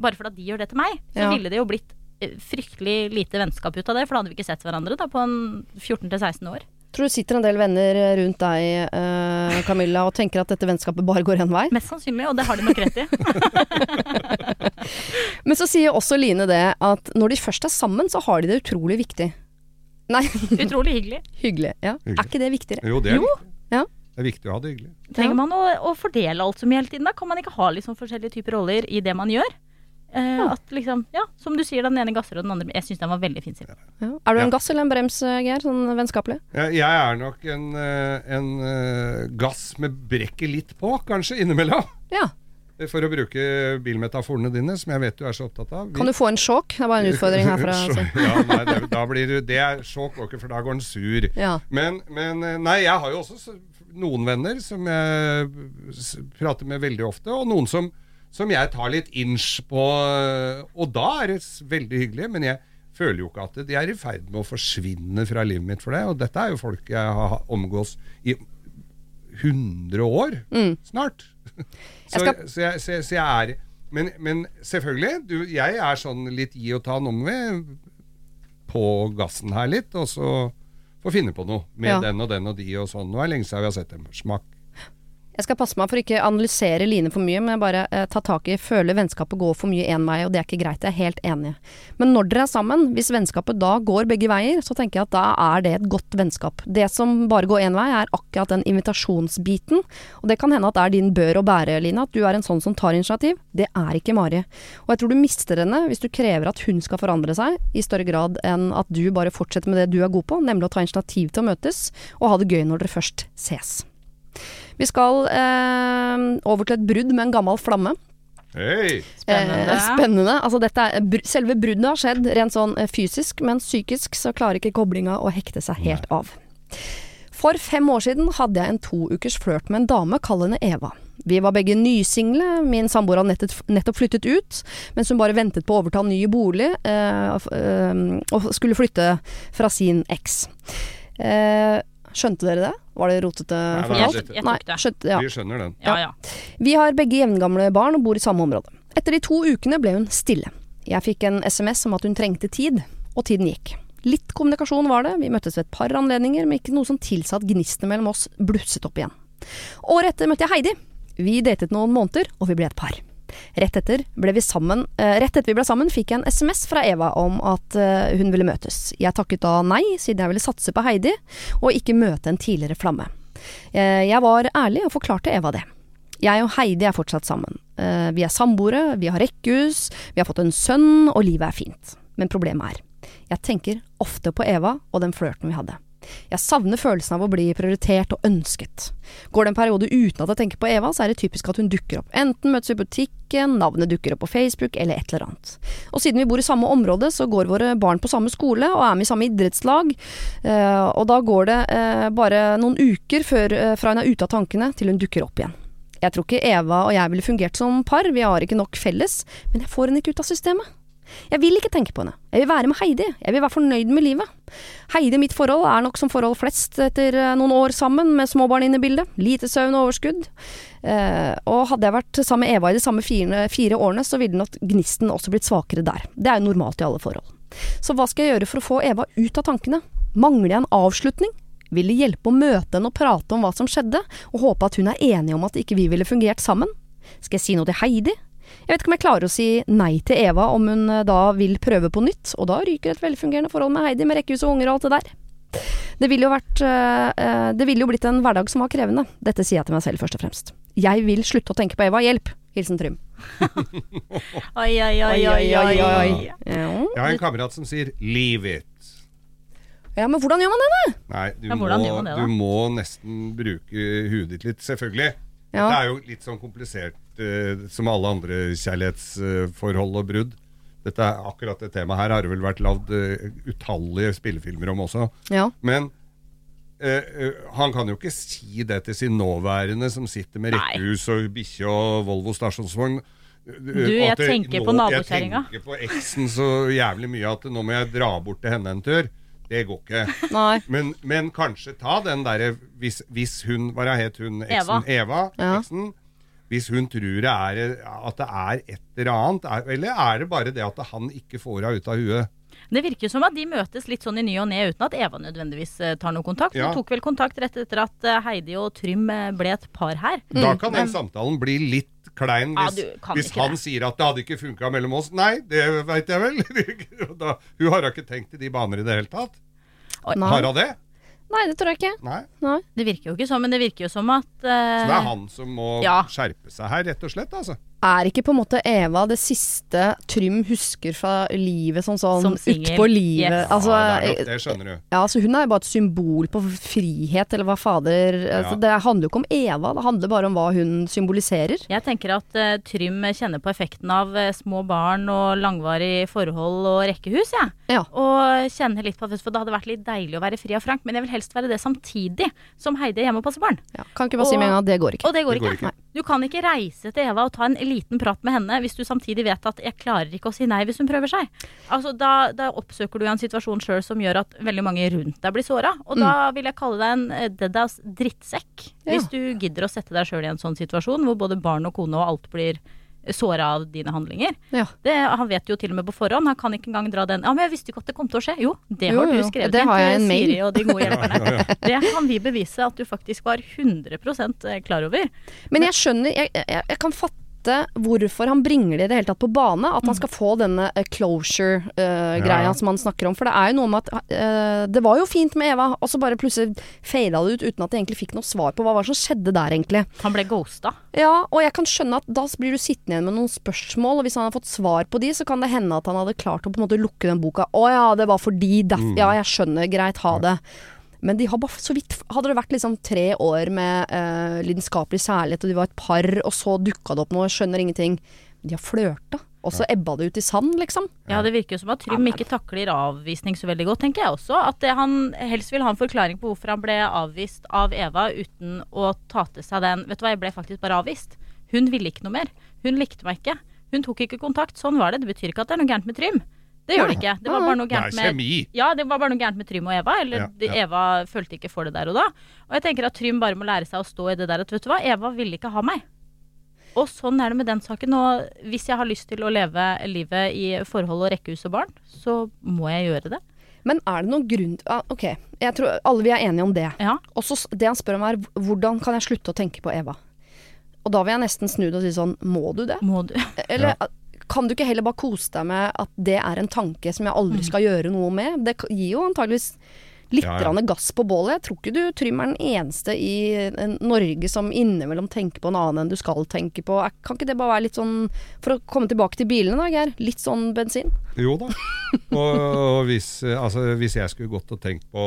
bare fordi de gjør det til meg, så Ja. ville det jo blitt eh, fryktelig lite vennskap ut av det, for da hadde vi ikke sett hverandre da på en 14-16 år. Tror du sitter en del venner rundt deg, eh, Camilla, og tenker at dette vennskapet bare går én vei? Mest sannsynlig, og det har de nok rett i. Men så sier også Line det at når de først er sammen, så har de det utrolig viktig. Nei, Utrolig hyggelig. hyggelig. Ja. Hyggelig. Er ikke det viktigere? Jo, det er, Jo. Ja. det er viktig å ha det hyggelig. Trenger man å, å fordele alt så mye hele tiden? Da kan man ikke ha liksom forskjellige typer roller i det man gjør. Eh, Ja. At liksom, ja, Som du sier, den ene gasser og den andre Jeg syns den var veldig fin. Ja. Er du en Ja. gass eller en brems, eh, Geir? Sånn vennskapelig? Jeg, jeg er nok en, eh, en eh, gass med brekket litt på, kanskje, innimellom. Ja. For å bruke bilmetaforene dine, som jeg vet du er så opptatt av. Vi- Kan du få en sjokk? Det er bare en utfordring herfra. Altså. ja, nei, det, da blir du Det er sjokk, går ikke, for da går den sur. Ja. Men, men Nei, jeg har jo også noen venner som jeg prater med veldig ofte, og noen som, som jeg tar litt inch på. eh, Og da er det veldig hyggelig, men jeg føler jo ikke at de er i ferd med å forsvinne fra livet mitt for det. Og dette er jo folk jeg har omgås i 100 år snart. Så Jeg skal- så, jeg, så, jeg, så jeg er men, men selvfølgelig, du, jeg er sånn litt gi og ta. Nå må på gassen her litt, og så få finne på noe med Ja. den og den og de og sånn. Nå er det lenge siden vi har sett dem. Smakk. Jeg skal passe meg for ikke analysere Line for mye, men bare eh, ta tak i føler vennskapet går for mye én vei, og det er ikke greit. Jeg er helt enig. Men når dere er sammen, hvis vennskapet da går begge veier, så tenker jeg at da er det et godt vennskap. Det som bare går én vei, er akkurat den invitasjonsbiten. Og det kan hende at det er din bør å bære, Line, at du er en sånn som tar initiativ. Det er ikke Mari. Og jeg tror du mister henne hvis du krever at hun skal forandre seg, i større grad enn at du bare fortsetter med det du er god på, nemlig å ta initiativ til å møtes, og ha det gøy når dere først ses. Vi skal eh, over til et brudd med en gammel flamme. Hey. Spennende. Eh, spennende. Altså, dette er, br selve bruddet har skjedd rent sånn eh, fysisk, men psykisk så klarer ikke koblinga å hekte seg helt av. For fem år siden hadde jeg en to ukers flørt med en dame, kall henne Eva. Vi var begge nysingle, min samboer hadde nettopp, nettopp flyttet ut, mens hun bare ventet på å overta ny bolig, eh, og skulle flytte fra sin eks. Eh, skjønte dere det? Var det rotete fortalt? jeg Nei, tok det. skjønte, ja. Vi skjønner den. Ja, ja. Vi har begge jevngamle barn og bor i samme område. Etter de to ukene ble hun stille. Jeg fikk en SMS om at hun trengte tid, og tiden gikk. Litt kommunikasjon var det, vi møttes ved et par anledninger, men ikke noe som tilsa at gnistene mellom oss blusset opp igjen. Året etter møtte jeg Heidi. Vi datet noen måneder, og vi ble et par. Rett etter, sammen, eh, rett etter vi ble sammen, fikk jeg en SMS fra Eva om at eh, hun ville møtes. Jeg takket da nei, siden jeg ville satse på Heidi, og ikke møte en tidligere flamme. Eh, jeg var ærlig og forklarte Eva det. Jeg og Heidi er fortsatt sammen. Vi er samboere, vi har rekkehus, vi har fått en sønn, og livet er fint. Men problemet er, jeg tenker ofte på Eva og den flørten vi hadde. Jeg savner følelsen av å bli prioritert og ønsket. Går det en periode uten at jeg tenker på Eva, så er det typisk at hun dukker opp. Enten møtes vi i butikken, navnet dukker opp på Facebook, eller et eller annet. Og siden vi bor i samme område, så går våre barn på samme skole og er med i samme idrettslag. Eh, og da går det eh, bare noen uker før, eh, fra hun er ute av tankene til hun dukker opp igjen. Jeg tror ikke Eva og jeg ville fungert som par, vi har ikke nok felles, men jeg får henne ikke ut av systemet. Jeg vil ikke tenke på henne, jeg vil være med Heidi, jeg vil være fornøyd med livet. Heidi mitt forhold er nok som forhold flest etter eh, noen år sammen med småbarn inne i bildet, lite søvn og overskudd. Eh, og hadde jeg vært sammen med Eva i de samme fire, fire årene, så ville nok gnisten også blitt svakere der. Det er jo normalt i alle forhold. Så hva skal jeg gjøre for å få Eva ut av tankene? Mangler jeg en avslutning? Vil det hjelpe å møte henne og prate om hva som skjedde, og håpe at hun er enig om at ikke vi ville fungert sammen? Skal jeg si noe til Heidi? Jeg vet ikke om jeg klarer å si nei til Eva om hun eh, da vil prøve på nytt, og da ryker et velfungerende forhold med Heidi med rekkehus og unger og alt det der. Det ville jo vært eh, eh, Det ville jo blitt en hverdag som var krevende. Dette sier jeg til meg selv først og fremst. Jeg vil slutte å tenke på Eva. Hjelp! Hilsen Trym. Oi, oi, oi, oi, oi. oi. Jeg har en kamerat som sier 'leave it'. ja, men hvordan gjør man det, da? Nei, du, Ja, må, det, da? du må nesten bruke huet ditt litt, selvfølgelig. Ja. Det er jo litt sånn komplisert eh, som alle andre kjærlighetsforhold og brudd. Dette Akkurat det temaet her har det vel vært lagd uh, utallige spillefilmer om også. Ja. Men eh, han kan jo ikke si det til sin nåværende som sitter med rekkehus og bikkje og Volvo stasjonsvogn. Du, jeg det- tenker på nå- nabokjerringa. Jeg tenker på eksen så jævlig mye at nå må jeg dra bort til henne en tur. Det går ikke. Men, men kanskje ta den derre hvis, hvis hun Hva het hun eksen? Eva. Eva Ja. eksen. Hvis hun tror det er, at det er et eller annet, er, eller er det bare det at han ikke får henne ut av huet? Det virker som at de møtes litt sånn i ny og ne uten at Eva nødvendigvis eh, tar noe kontakt. Ja. Hun tok vel kontakt rett etter at eh, Heidi og Trym eh, ble et par her. Da kan den samtalen bli litt klein hvis, ja, hvis han det. sier at det hadde ikke funka mellom oss. Nei, det veit jeg vel. da, hun har da ikke tenkt i de baner i det hele tatt. Har hun det? Nei, det tror jeg ikke. Nei. Nei. Det virker jo ikke sånn, men det virker jo som at Så det eh, er han som må Ja. skjerpe seg her, rett og slett. altså. Er ikke på en måte Eva det siste Trym husker fra livet sånn sånn utpå livet? Yes. Altså, ja, det nok det, skjønner du. Ja, så hun er jo bare et symbol på frihet, eller hva fader altså, Det handler jo ikke om Eva, det handler bare om hva hun symboliserer. Jeg tenker at uh, Trym kjenner på effekten av uh, små barn og langvarig forhold og rekkehus, jeg. Ja. Og kjenner litt på For det hadde vært litt deilig å være fri og frank, men jeg vil helst være det samtidig som Heidi er hjemme og passer barn. Ja, kan ikke bare si med en gang at det går ikke. Og det går Det går ikke. ikke. Du kan ikke reise til Eva og ta en liten prat med henne hvis du samtidig vet at 'jeg klarer ikke å si nei hvis hun prøver seg'. Altså, da, da oppsøker du en situasjon sjøl som gjør at veldig mange rundt deg blir såra. Og da vil jeg kalle deg en eh, deadass drittsekk. Ja. Hvis du gidder å sette deg sjøl i en sånn situasjon hvor både barn og kone og alt blir såra av dine handlinger. Ja. Det, han vet jo til og med på forhånd. Han kan ikke engang dra den Ja, men jeg visste ikke at det kom til å skje. Jo, det Jo, har du jo. skrevet Det har jeg en mail. Siri og de gode hjelperne. Det kan vi bevise at du faktisk var 100% klar over. Men jeg skjønner, jeg, jeg, jeg kan fatte hvorfor han bringer det i det hele tatt på bane. At han skal få denne eh, closure-greia Ja. som han snakker om. For det er jo noe med at uh, Det var jo fint med Eva, og så bare plutselig fada det ut uten at de egentlig fikk noe svar på hva som skjedde der, egentlig. Han ble ghosta. Ja, og jeg kan skjønne at da blir du sittende igjen med noen spørsmål, og hvis han har fått svar på de, så kan det hende at han hadde klart å på en måte lukke den boka. Å ja, det var fordi derf- Ja, jeg skjønner, greit, ha det. Men de har bare så vidt Hadde det vært liksom tre år med eh, lidenskapelig kjærlighet, og de var et par, og så dukka det opp noe, skjønner ingenting. De har flørta, og så ebba det ut i sand, liksom. Ja, det virker jo som at Trym ikke takler avvisning så veldig godt, tenker jeg også. At det, han helst vil ha en forklaring på hvorfor han ble avvist av Eva uten å ta til seg den Vet du hva, jeg ble faktisk bare avvist. Hun ville ikke noe mer. Hun likte meg ikke. Hun tok ikke kontakt. Sånn var det. Det betyr ikke at det er noe gærent med Trym. Det gjør det ikke. Det var bare noe gærent med. Ja, det var bare noe gærent med Trym og Eva. Eller Ja, ja. Eva følte ikke for det der og da. Og jeg tenker at Trym bare må lære seg å stå i det der at vet du hva, Eva ville ikke ha meg. Og sånn er det med den saken. Og hvis jeg har lyst til å leve livet i forhold og rekkehus og barn, så må jeg gjøre det. Men er det noen grunn ah, Ok, jeg tror alle vi er enige om det. Ja. Og så det han spør om er hvordan kan jeg slutte å tenke på Eva? Og da vil jeg nesten snu det og si sånn, må du det? Må du Eller kan du ikke heller bare kose deg med at det er en tanke som jeg aldri skal gjøre noe med? Det gir jo antageligvis litt Ja, ja. gass på bålet. Jeg tror ikke du, Trym, er den eneste i Norge som innimellom tenker på en annen enn du skal tenke på. Kan ikke det bare være litt sånn, for å komme tilbake til bilene da, Geir, litt sånn bensin? Jo da. Og, og hvis, eh, altså, hvis jeg skulle gått og tenkt på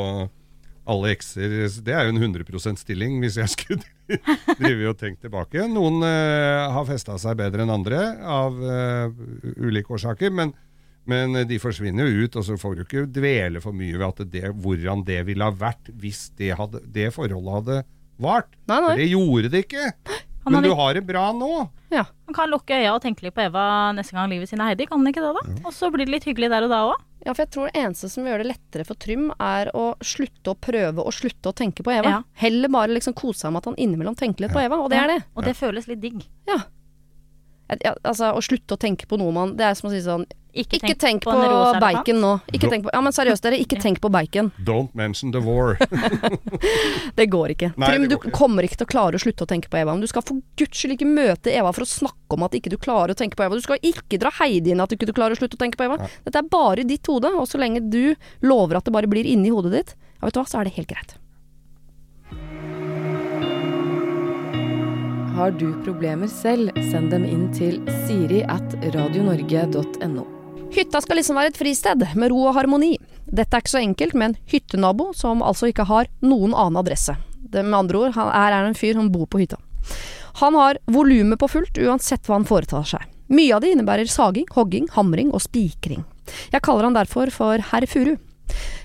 alle ekser Det er jo en 100 stilling hvis jeg skulle drive og tenke tilbake. Noen uh, har festa seg bedre enn andre av uh, ulike årsaker. Men, men de forsvinner jo ut, og så får du ikke dvele for mye ved at det, hvordan det ville ha vært hvis det, hadde, det forholdet hadde vart. Nei, nei. For det gjorde det ikke. Han Men hadde- du har det bra nå. Ja. Han kan lukke øya og tenke litt på Eva neste gang livet sitt er Heidi, kan han ikke det da? Og så blir det litt hyggelig der og da òg. Ja, for jeg tror det eneste som gjør det lettere for Trym, er å slutte å prøve å slutte å tenke på Eva. Ja. Heller bare liksom kose seg med at han innimellom tenker litt på Eva, og det er det. Og det føles litt digg. Ja. Ja, altså, å slutte å tenke på noe man Det er som å si sånn Ikke, Ikke tenk på, på bacon nå. Ikke tenk på, ja, men seriøst, dere. Ikke tenk på bacon. Don't mention the war. Det går ikke. Nei, Trym, du går ikke. kommer ikke til å klare å slutte å tenke på Eva. Men du skal for guds skyld ikke møte Eva for å snakke om at ikke du klarer å tenke på Eva. Du skal ikke dra Heidi inn at du ikke klarer å slutte å tenke på Eva. Dette er bare i ditt hode, og så lenge du lover at det bare blir inni hodet ditt, ja, vet du hva, så er det helt greit. Har du problemer selv, send dem inn til siri at radionorge.no. Hytta skal liksom være et fristed, med ro og harmoni. Dette er ikke så enkelt med en hyttenabo som altså ikke har noen annen adresse. Det med andre ord, han er en fyr som bor på hytta. Han har volumet på fullt uansett hva han foretar seg. Mye av det innebærer saging, hogging, hamring og spikring. Jeg kaller han derfor for herr Furu.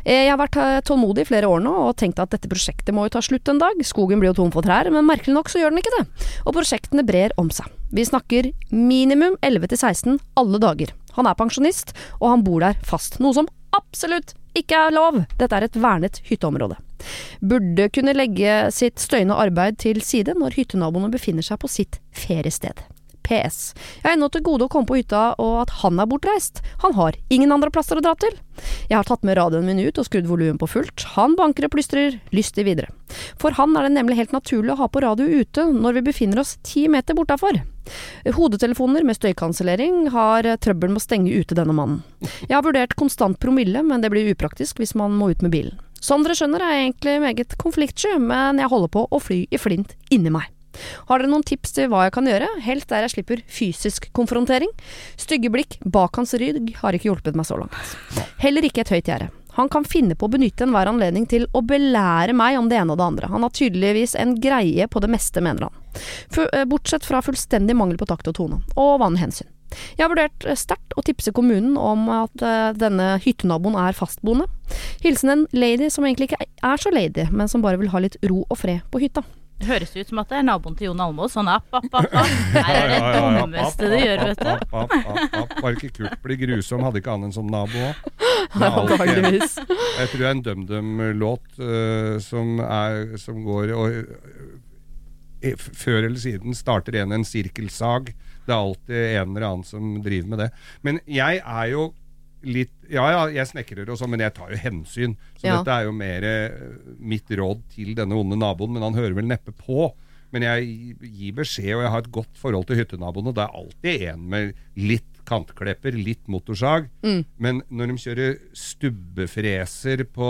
Eh, Jeg har vært eh, tålmodig i flere år nå og tenkt at dette prosjektet må jo ta slutt en dag. Skogen blir jo tom for trær, men merkelig nok så gjør den ikke det. Og prosjektene brer om seg. Vi snakker minimum 11 til 16 alle dager. Han er pensjonist, og han bor der fast. Noe som absolutt ikke er lov. Dette er et vernet hytteområde. Burde kunne legge sitt støyende arbeid til side når hyttenaboene befinner seg på sitt feriested. PS. Jeg har ennå til gode å komme på hytta og at han er bortreist. Han har ingen andre plasser å dra til. Jeg har tatt med radioen min ut og skrudd volumet på fullt. Han banker og plystrer lystig videre. For han er det nemlig helt naturlig å ha på radio ute når vi befinner oss ti meter bortafor. Hodetelefoner med støykansellering har trøbbel med å stenge ute denne mannen. Jeg har vurdert konstant promille, men det blir upraktisk hvis man må ut med bilen. Som dere skjønner er jeg egentlig meget konfliktsky, men jeg holder på å fly i flint inni meg. Har dere noen tips til hva jeg kan gjøre, helt der jeg slipper fysisk konfrontering? Stygge blikk bak hans rygg har ikke hjulpet meg så langt. Heller ikke et høyt gjerde. Han kan finne på å benytte enhver anledning til å belære meg om det ene og det andre. Han har tydeligvis en greie på det meste, mener han. Eh, Bortsett fra fullstendig mangel på takt og tone, og vanlig hensyn. Jeg har vurdert eh, sterkt å tipse kommunen om at eh, denne hyttenaboen er fastboende. Hilsen en lady som egentlig ikke er så lady, men som bare vil ha litt ro og fred på hytta. Det høres ut som at det er naboen til Jon Almaas. Sånn app, app, app, app. Her er det dummeste du gjør, vet du. Var ikke Kurt bli grusom, hadde ikke han en sånn nabo òg? Jeg tror det er en DumDum-låt eh, som, er- som går og eh, Før eller siden starter en en sirkelsag. Det er alltid en eller annen som driver med det. Men jeg er jo litt Ja ja, jeg snekrer og sånn, men jeg tar jo hensyn. Så Ja. dette er jo mer eh, mitt råd til denne onde naboen, men han hører vel neppe på. Men jeg gir beskjed, og jeg har et godt forhold til hyttenaboene. Det er alltid en med litt kantklepper, litt motorsag. Mm. Men når de kjører stubbefreser på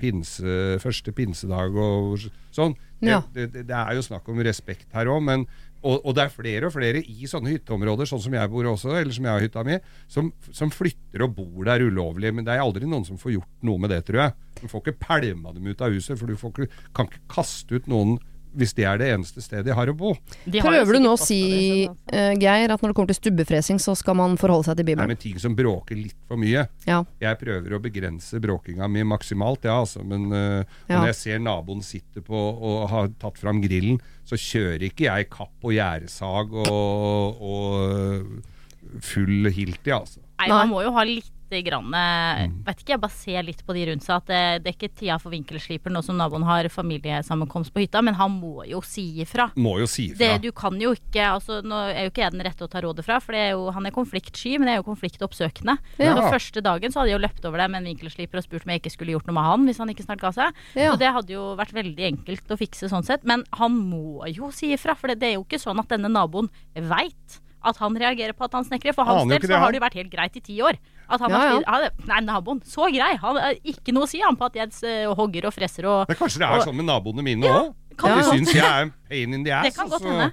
pinse, første pinsedag og sånn det, Ja. det, det, det er jo snakk om respekt her òg, men og, og det er flere og flere i sånne hytteområder, sånn som jeg bor også, eller som jeg har hytta mi, som, som flytter og bor der ulovlig. Men det er aldri noen som får gjort noe med det, tror jeg. Du får ikke pælma dem ut av huset, for du ikke, kan ikke kaste ut noen hvis det er det eneste stedet de har å bo. De har Prøver du nå å si, eh, Geir, at når det kommer til stubbefresing, så skal man forholde seg til Bibelen? Nei, men ting som bråker litt for mye. Ja. Jeg prøver å begrense bråkinga mi maksimalt, ja, altså, men uh, Ja. når jeg ser naboen sitte på og har tatt fram grillen, så kjører ikke jeg kapp og gjerdesag og, og øh, full hilti, altså. Nei. man må jo ha litt grann, eh, Mm. vet ikke, jeg bare ser litt på de rundt seg at det, det er ikke tida for vinkelsliper nå som naboen har familiesammenkomst på hytta, men han må jo si ifra. Må jo si Det, du kan jo ikke, altså Nå er jo ikke jeg den rette å ta rådet fra, for det er jo, han er konfliktsky, men jeg er jo konfliktoppsøkende. Ja. Så første dagen så hadde jeg jo løpt over det med en vinkelsliper og spurt om jeg ikke skulle gjort noe med han hvis han ikke snart ga seg. Ja. Så det hadde jo vært veldig enkelt å fikse sånn sett. Men han må jo si ifra, for det, det er jo ikke sånn at denne naboen veit at han reagerer på at han snekrer. For hans del så har det jo vært helt greit i ti år. At han Ja, ja. Har, Nei, naboen, så grei. Han har ikke noe å si han på at jeg eh, hogger og freser og Men kanskje det er og- sånn med naboene mine òg? Ja, De syns jeg er pain in the ass. Det kan godt altså. hende.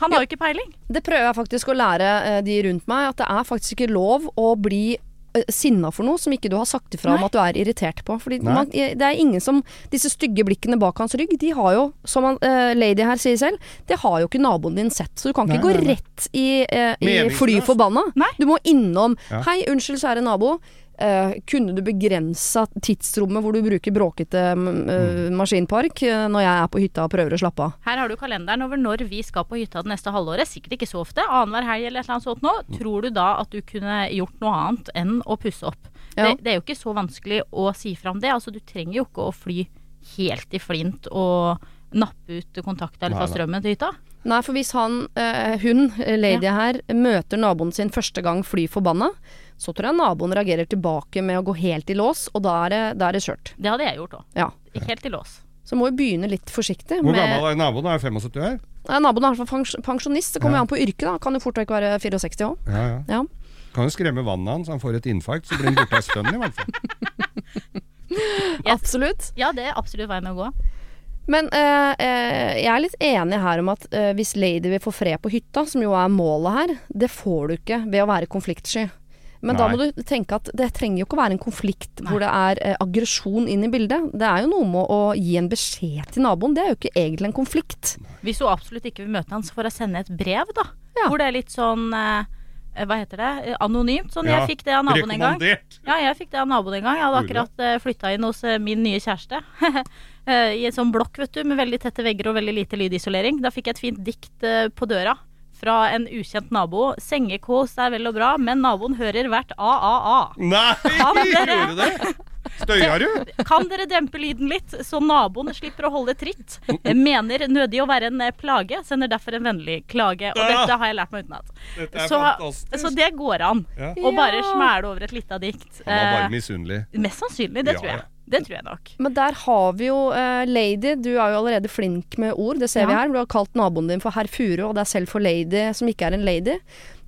Han har jo ikke peiling. Det prøver jeg faktisk å lære eh, de rundt meg, at det er faktisk ikke lov å bli sinna for noe som ikke du har sagt ifra om at du er irritert på. Fordi man, eh, det er ingen som Disse stygge blikkene bak hans rygg, de har jo, som han, uh, lady her sier selv, det har jo ikke naboen din sett. Så du kan ikke Nei, gå nei, nei. rett i, uh, i fly forbanna. Du må innom Ja. Hei, unnskyld, kjære nabo. Eh, kunne du begrensa tidsrommet hvor du bruker bråkete eh, maskinpark uh, når jeg er på hytta og prøver å slappe av? Her har du kalenderen over når vi skal på hytta det neste halvåret. Sikkert ikke så ofte. Annenhver helg eller et eller annet sånt nå. Tror du da at du kunne gjort noe annet enn å pusse opp? Ja. Det, det er jo ikke så vanskelig å si fra om det. Altså, du trenger jo ikke å fly helt i flint og nappe ut kontakta eller ta få strømmen til hytta. Nei, for hvis han, hun, lady lady her, møter naboen sin første gang fly forbanna, så tror jeg naboen reagerer tilbake med å gå helt i lås, og da er det, da er det kjørt. Det hadde jeg gjort òg. Ja. Helt i lås. Så må vi begynne litt forsiktig. Hvor med- gammel er naboen? Er 75 år? Nei, naboen er i hvert fall pensjonist, det kommer Ja. an på yrket, da. Kan jo fort vekk være 64 òg. Ja, ja. Ja. Kan jo skremme vannet hans, han får et infarkt, så blir han borte ei stund i hvert fall. Absolutt. Ja, det er absolutt veien å gå. Men eh, eh, jeg er litt enig her om at eh, hvis lady vil få fred på hytta, som jo er målet her, det får du ikke ved å være konfliktsky. Men da må du tenke at det trenger jo ikke å være en konflikt Nei. hvor det er eh, aggresjon inn i bildet. Det er jo noe med å gi en beskjed til naboen. Det er jo ikke egentlig en konflikt. Hvis hun absolutt ikke vil møte han, så får hun sende et brev, da. Ja. Hvor det er litt sånn eh, Hva heter det? Eh, Anonymt. Sånn, Ja, jeg fikk det av naboen en gang. Ja, jeg fikk det av naboen en gang. Jeg hadde akkurat uh, flytta inn hos eh, min nye kjæreste. Eh, I en sånn blokk, vet du, med veldig tette vegger og veldig lite lydisolering. Da fikk jeg et fint dikt eh, på døra fra en ukjent nabo. Sengekås er vel og bra, men naboen hører hvert AAA. Nei, gjorde du det? Støya du? Kan dere dempe lyden litt, så naboen slipper å holde tritt? Mener nødig å være en eh, plage, sender derfor en vennlig klage. Og dette har jeg lært meg utenat. Så, så det går an. Ja. Å bare smæle over et lite dikt. Han var bare Eh, misunnelig. mest sannsynlig, det Ja, tror jeg. Ja. Det tror jeg nok. Men der har vi jo uh, Lady. Du er jo allerede flink med ord, det ser vi her. Du har kalt naboen din for herr Furu, og er selv for lady, som ikke er en lady.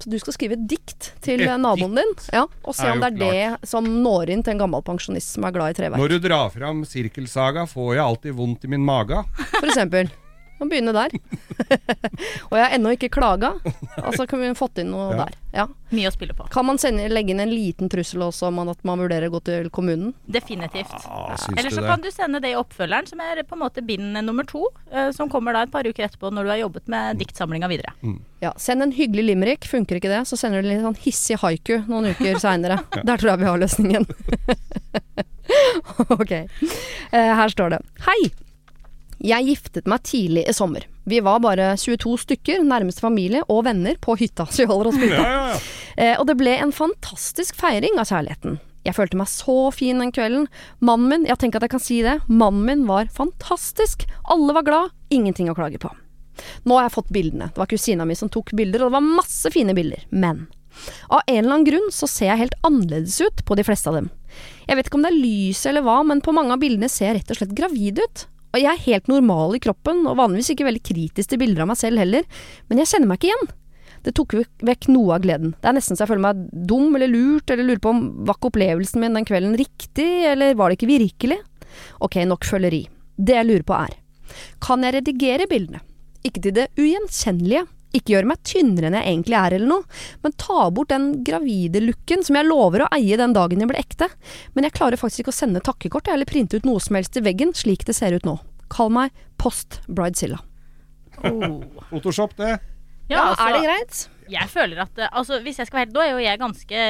Så du skal skrive et dikt til Et naboen naboen din, ja, og se Er om det er det som når inn til en gammel pensjonist som er glad i treverk. Når du drar fram sirkelsaga, får jeg alltid vondt i min mage. For eksempel. Kan begynne der. og jeg har ennå ikke klaga. Altså kunne vi fått inn noe Ja. der. Ja. Mye å spille på. Kan man sende, legge inn en liten trussel også om at man vurderer å gå til kommunen? Definitivt. Ah, Eller så det? kan du sende det i oppfølgeren, som er på en måte bind nummer to. eh, Som kommer da et par uker etterpå når du har jobbet med diktsamlinga videre. Ja, Send en hyggelig limerick. Funker ikke det, så sender du litt sånn hissig haiku noen uker seinere. Der tror jeg vi har løsningen. ok. Eh, her står det. Hei! Jeg giftet meg tidlig i sommer. Vi var bare 22 stykker, nærmeste familie og venner på hytta. Så vi holder oss på. Ja, ja, ja. Eh, og det ble en fantastisk feiring av kjærligheten. Jeg følte meg så fin den kvelden. Mannen min, jeg tenker at jeg kan si det, mannen min var fantastisk. Alle var glad, ingenting å klage på. Nå har jeg fått bildene. Det var kusina mi som tok bilder, og det var masse fine bilder. Men av en eller annen grunn så ser jeg helt annerledes ut på de fleste av dem. Jeg vet ikke om det er lyset eller hva, men på mange av bildene ser jeg rett og slett gravid ut. Og jeg er helt normal i kroppen, og vanligvis ikke veldig kritisk til bilder av meg selv heller, men jeg kjenner meg ikke igjen. Det tok vekk noe av gleden. Det er nesten så jeg føler meg dum eller lurt, eller lurer på om var ikke opplevelsen min den kvelden riktig, eller var det ikke virkelig? Ok, nok føleri. Det jeg lurer på er, kan jeg redigere bildene? Ikke til det ugjenkjennelige, ikke gjøre meg tynnere enn jeg egentlig er eller noe, men ta bort den gravide looken som jeg lover å eie den dagen jeg blir ekte. Men jeg klarer faktisk ikke å sende takkekort eller printe ut noe som helst i veggen, slik det ser ut nå. Kall meg Post Bridezilla. Photoshop, det. Ja, altså, er det greit? Jeg føler at eh, altså, Hvis jeg skal være helt Nå er jo jeg ganske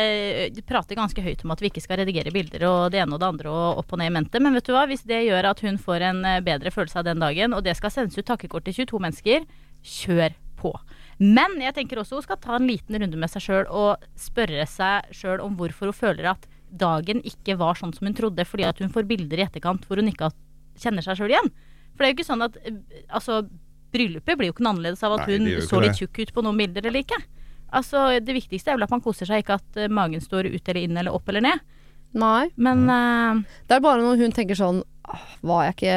prater ganske høyt om at vi ikke skal redigere bilder og det ene og det andre og opp og ned i mente, men vet du hva? Hvis det gjør at hun får en eh, bedre følelse av den dagen, og det skal sendes ut takkekort til 22 mennesker, kjør på. Men jeg tenker også hun skal ta en liten runde med seg sjøl og spørre seg sjøl om hvorfor hun føler at dagen ikke var sånn som hun trodde, fordi at hun får bilder i etterkant hvor hun ikke kjenner seg sjøl igjen. For det er jo ikke sånn at altså, bryllupet blir jo ikke noe annerledes av at Nei, hun så litt tjukk ut på noen bilder eller ikke. Altså, Det viktigste er vel at man koser seg, ikke at eh, magen står ut eller inn eller opp eller ned. Nei. Men eh, Det er bare når hun tenker sånn «Åh, Var jeg ikke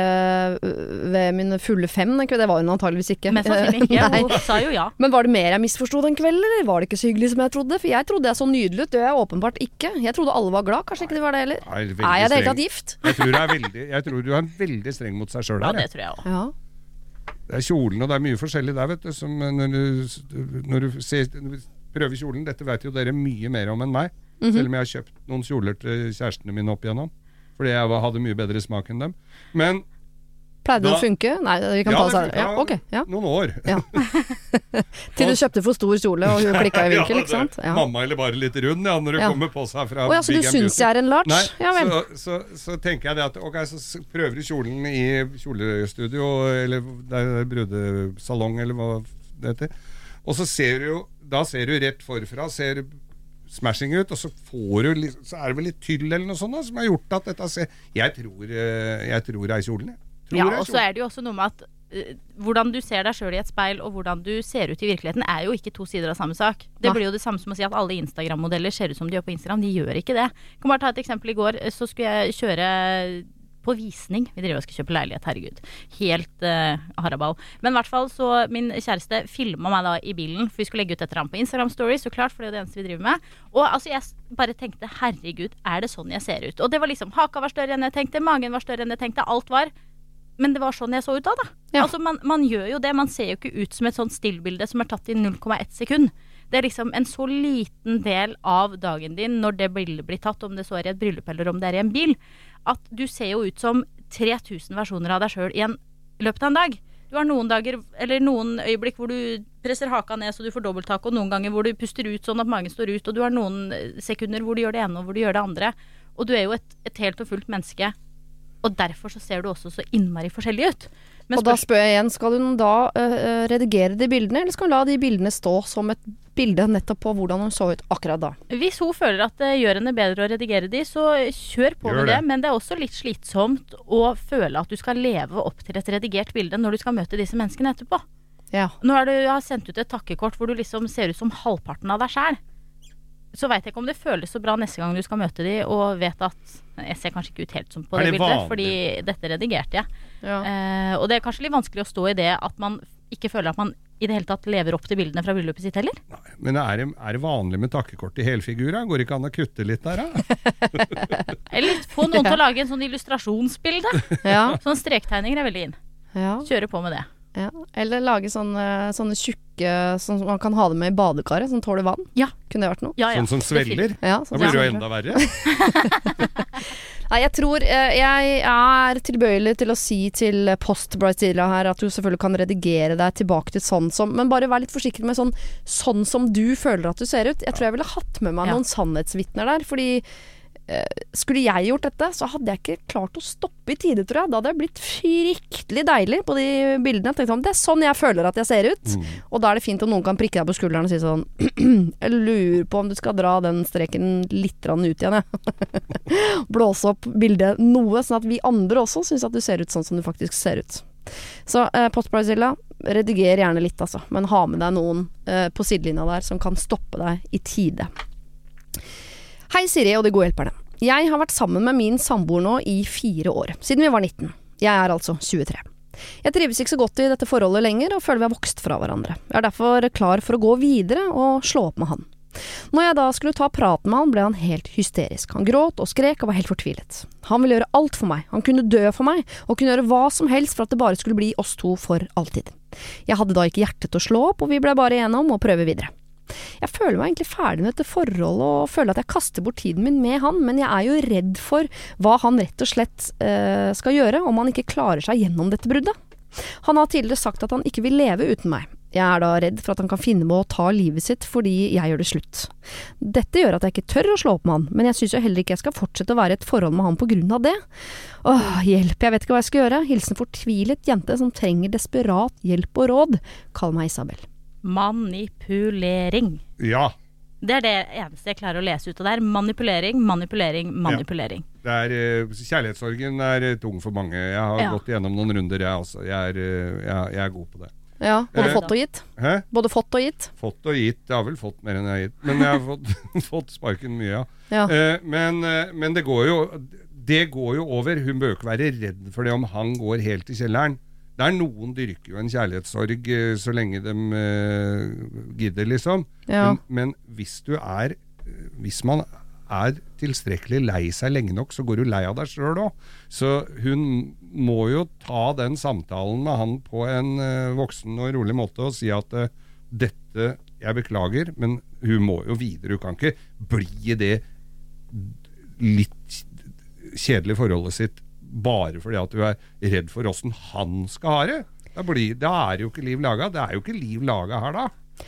øh, ved mine fulle fem den kvelden? Det var hun antageligvis ikke. mest sannsynlig ikke. Hun sa jo ja. Men var det mer jeg misforsto den kvelden, eller var det ikke så hyggelig som jeg trodde? For jeg trodde jeg så nydelig ut, det gjør jeg åpenbart ikke. Jeg trodde alle var glad, kanskje ikke det var det heller. Er, Er jeg i det hele tatt gift? Jeg tror, du er veldig, jeg tror du er veldig streng mot seg sjøl Ja, det tror jeg òg. Ja. Det er kjolen, og det er mye forskjellig der, vet du. Som eh, når du, når du ser, prøver kjolen Dette vet jo dere mye mer om enn meg. Mhm. Selv om jeg har kjøpt noen kjoler til kjærestene mine opp igjennom. Fordi jeg hadde mye bedre smak enn dem. Men Pleide det å funke? Nei, vi kan Ja, ta det Ja, okay, Ja. noen år. Ja. Til du kjøpte for stor kjole, og hun klikka i vinkel, ikke sant? Ja. Mamma eller bare litt rund, ja, når det kommer på seg fra oh, ja, så du syns jeg er en large? Nei, så, så, så tenker jeg det at Ok, så prøver du kjolen i kjolestudio, eller er brudesalong, eller hva det heter. Og så ser du jo Da ser du rett forfra, ser smashing ut, og så får du litt, Så er det vel litt tyll eller noe sånt da, som har gjort at dette ser Jeg tror, eh, jeg tror det er kjolen, jeg. Tror Ja, og så er det jo også noe med at eh, hvordan du ser deg sjøl i et speil, og hvordan du ser ut i virkeligheten, er jo ikke to sider av samme sak. Det blir jo det samme som å si at alle Instagram-modeller ser ut som de gjør på Instagram. De gjør ikke det. Jeg kan bare ta et eksempel. I går eh, så skulle jeg kjøre på visning. Vi driver og skal kjøpe leilighet, herregud. Helt uh, haraball. Men i hvert fall så min kjæreste filma meg da i bilen, for vi skulle legge ut etter ham på Instagram Story, så klart, for det er jo det eneste vi driver med. Og altså, jeg bare tenkte herregud, er det sånn jeg ser ut? Og det var liksom haka var større enn jeg tenkte, magen var større enn jeg tenkte, alt var. Men det var sånn jeg så ut da, da. Ja. Altså, man, man gjør jo det. Man ser jo ikke ut som et sånt stillbilde som er tatt i 0,1 sekund. Det er liksom en så liten del av dagen din når det bildet blir tatt, om det så er i et bryllup eller om det er i en bil, at du ser jo ut som 3000 versjoner av deg sjøl i en løpet av en dag. Du har noen dager, eller noen øyeblikk hvor du presser haka ned så du får dobbelttak, og noen ganger hvor du puster ut sånn at magen står ut, og du har noen eh, sekunder hvor du gjør det ene og hvor du gjør det andre. Og du er jo et, et helt og fullt menneske, og derfor så ser du også så innmari forskjellig ut. Men Og da spør jeg igjen, skal hun da uh, redigere de bildene, eller skal hun la de bildene stå som et bilde nettopp på hvordan hun så ut akkurat da? Hvis hun føler at det gjør henne bedre å redigere de, så kjør på Gjør med det. det. Men det er også litt slitsomt å føle at du skal leve opp til et redigert bilde når du skal møte disse menneskene etterpå. Ja. Nå er du har sendt ut et takkekort hvor du liksom ser ut som halvparten av deg sjæl. Så veit jeg ikke om det føles så bra neste gang du skal møte de og vet at jeg ser kanskje ikke ut helt som på det, det bildet, fordi dette redigerte jeg. Ja. Eh, og det er kanskje litt vanskelig å stå i det at man ikke føler at man i det hele tatt lever opp til bildene fra bryllupet sitt heller. Nei, Men er det, er det vanlig med takkekort i helfigura? Går det ikke an å kutte litt der, da? Eller få noen til å lage en sånn illustrasjonsbilde. Ja, Sånne strektegninger er veldig inn. ja, Kjøre på med det. ja. Eller lage sånne, sånne tjukke sånn som man kan ha det med i badekaret, som tåler vann. Ja. Kunne det vært noe? Ja, ja. Sånn som svelger? Ja, Da sånn blir det jo enda verre. Nei, jeg tror eh, Jeg er tilbøyelig til å si til post Bridezilla her at du selvfølgelig kan redigere deg tilbake til sånn som Men bare vær litt forsiktig med sånn sånn som du føler at du ser ut. Jeg tror jeg ville hatt med meg noen sannhetsvitner der, fordi skulle jeg gjort dette, så hadde jeg ikke klart å stoppe i tide, tror jeg. Da hadde jeg blitt fryktelig deilig på de bildene. Jeg tenkte sånn, det er sånn jeg føler at jeg ser ut. Mm. Og da er det fint om noen kan prikke deg på skulderen og si sånn Jeg lurer på om du skal dra den streken litt ut igjen, jeg. Blåse opp bildet noe, sånn at vi andre også syns at du ser ut sånn som du faktisk ser ut. Så eh, Postbrazilla, rediger gjerne litt, altså. Men ha med deg noen eh, på sidelinja der som kan stoppe deg i tide. Hei Siri og de gode hjelperne. Jeg har vært sammen med min samboer nå i fire år, siden vi var 19. Jeg er altså 23. Jeg trives ikke så godt i dette forholdet lenger, og føler vi har vokst fra hverandre. Jeg er derfor klar for å gå videre og slå opp med han. Når jeg da skulle ta praten med han, ble han helt hysterisk. Han gråt og skrek og var helt fortvilet. Han ville gjøre alt for meg, han kunne dø for meg, og kunne gjøre hva som helst for at det bare skulle bli oss to for alltid. Jeg hadde da ikke hjerte til å slå opp, og vi ble bare enige om å prøve videre. Jeg føler meg egentlig ferdig med dette forholdet og føler at jeg kaster bort tiden min med han, men jeg er jo redd for hva han rett og slett eh, skal gjøre om han ikke klarer seg gjennom dette bruddet. Han har tidligere sagt at han ikke vil leve uten meg. Jeg er da redd for at han kan finne på å ta livet sitt fordi jeg gjør det slutt. Dette gjør at jeg ikke tør å slå opp med han, men jeg syns jo heller ikke jeg skal fortsette å være i et forhold med han på grunn av det. Åh, hjelp, jeg vet ikke hva jeg skal gjøre. Hilsen fortvilet jente som trenger desperat hjelp og råd. Kall meg Isabel. Manipulering. Ja. Det er det eneste jeg klarer å lese ut av der. Manipulering, manipulering, manipulering. Det er, eh, kjærlighetssorgen er eh, tung for mange. Jeg har Ja. gått igjennom noen runder, jeg også. Jeg er, eh, jeg, jeg er god på det. Ja, både Eh, fått og gitt. Hæ? Både fått og gitt. Fått og gitt. Jeg har vel fått mer enn jeg har gitt. Men jeg har fått, fått sparken mye, ja. Ja. Eh, men, men det går jo Det går jo over. Hun bør ikke være redd for det om han går helt i kjelleren. Det er noen dyrker jo en kjærlighetssorg eh, så lenge de eh, gidder, liksom. Ja. Men, men hvis du er eh, Hvis man er tilstrekkelig lei seg lenge nok, så går du lei av deg sjøl òg. Så hun må jo ta den samtalen med han på en voksen og rolig måte og si at dette Jeg beklager, men hun må jo videre. Hun kan ikke bli i det litt kjedelige forholdet sitt bare fordi at du er redd for åssen han skal ha det. Da, blir, da er jo ikke liv laga. Det er jo ikke liv laga her, da.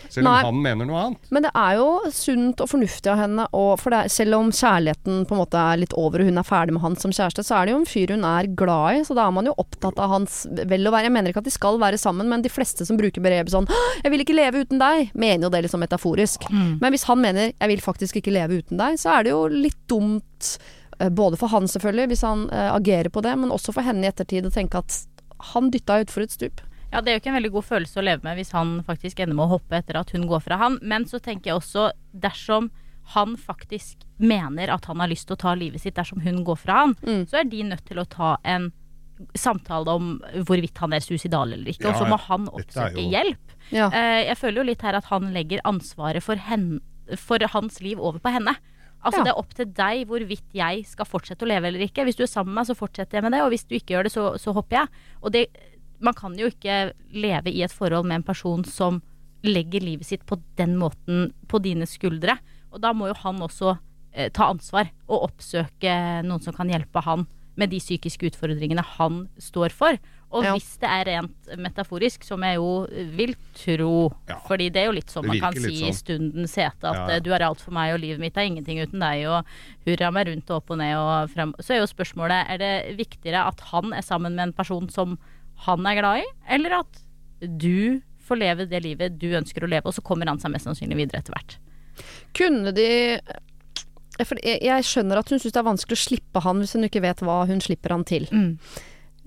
Selv om Nei. han mener noe annet. Men det er jo sunt og fornuftig av henne, og for det, selv om kjærligheten på en måte er litt over og hun er ferdig med han som kjæreste, så er det jo en fyr hun er glad i, så da er man jo opptatt av hans vel og være. Jeg mener ikke at de skal være sammen, men de fleste som bruker begrepet sånn 'jeg vil ikke leve uten deg', mener jo det liksom metaforisk. Men hvis han mener 'jeg vil faktisk ikke leve uten deg', så er det jo litt dumt, både for han selvfølgelig, hvis han eh, agerer på det, men også for henne i ettertid å tenke at han dytta utfor et stup. Ja, det er jo ikke en veldig god følelse å leve med hvis han faktisk ender med å hoppe etter at hun går fra han. Men så tenker jeg også, dersom han faktisk mener at han har lyst til å ta livet sitt dersom hun går fra han, Mm. så er de nødt til å ta en samtale om hvorvidt han er suicidal eller ikke. Ja, og så må han oppsøke jo- hjelp. Ja. Eh, jeg føler jo litt her at han legger ansvaret for, hen, for hans liv over på henne. Altså Ja. Det er opp til deg hvorvidt jeg skal fortsette å leve eller ikke. Hvis du er sammen med meg, så fortsetter jeg med det, og hvis du ikke gjør det, så, så hopper jeg. Og det, man kan jo ikke leve i et forhold med en person som legger livet sitt på den måten på dine skuldre. Og da må jo han også eh, ta ansvar og oppsøke noen som kan hjelpe han med de psykiske utfordringene han står for. Og Ja. hvis det er rent metaforisk, som jeg jo vil tro, Ja. fordi det er jo litt sånn man kan si sånn. i stundens hete, at Ja, eh, du er alt for meg og livet mitt er ingenting uten deg, og hurra meg rundt og opp og ned og frem. Så er jo spørsmålet, er det viktigere at han er sammen med en person som han er glad i, eller at du får leve det livet du ønsker å leve, og så kommer han seg mest sannsynlig videre etter hvert. Kunne de for jeg, skjønner at hun syns det er vanskelig å slippe han hvis hun ikke vet hva hun slipper han til.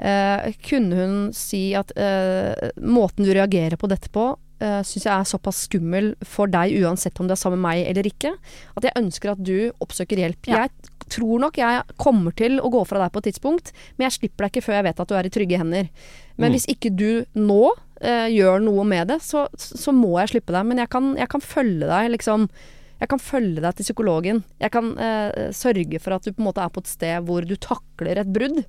Eh, kunne hun si at eh, måten du reagerer på dette på, eh, syns jeg er såpass skummel for deg uansett om du er sammen med meg eller ikke, at jeg ønsker at du oppsøker hjelp. Ja. Jeg tror nok jeg kommer til å gå fra deg på et tidspunkt, men jeg slipper deg ikke før jeg vet at du er i trygge hender. Men Mm. hvis ikke du nå eh, gjør noe med det, så, så må jeg slippe deg. Men jeg kan, jeg kan følge deg, liksom. Jeg kan følge deg til psykologen. Jeg kan eh, sørge for at du på en måte er på et sted hvor du takler et brudd.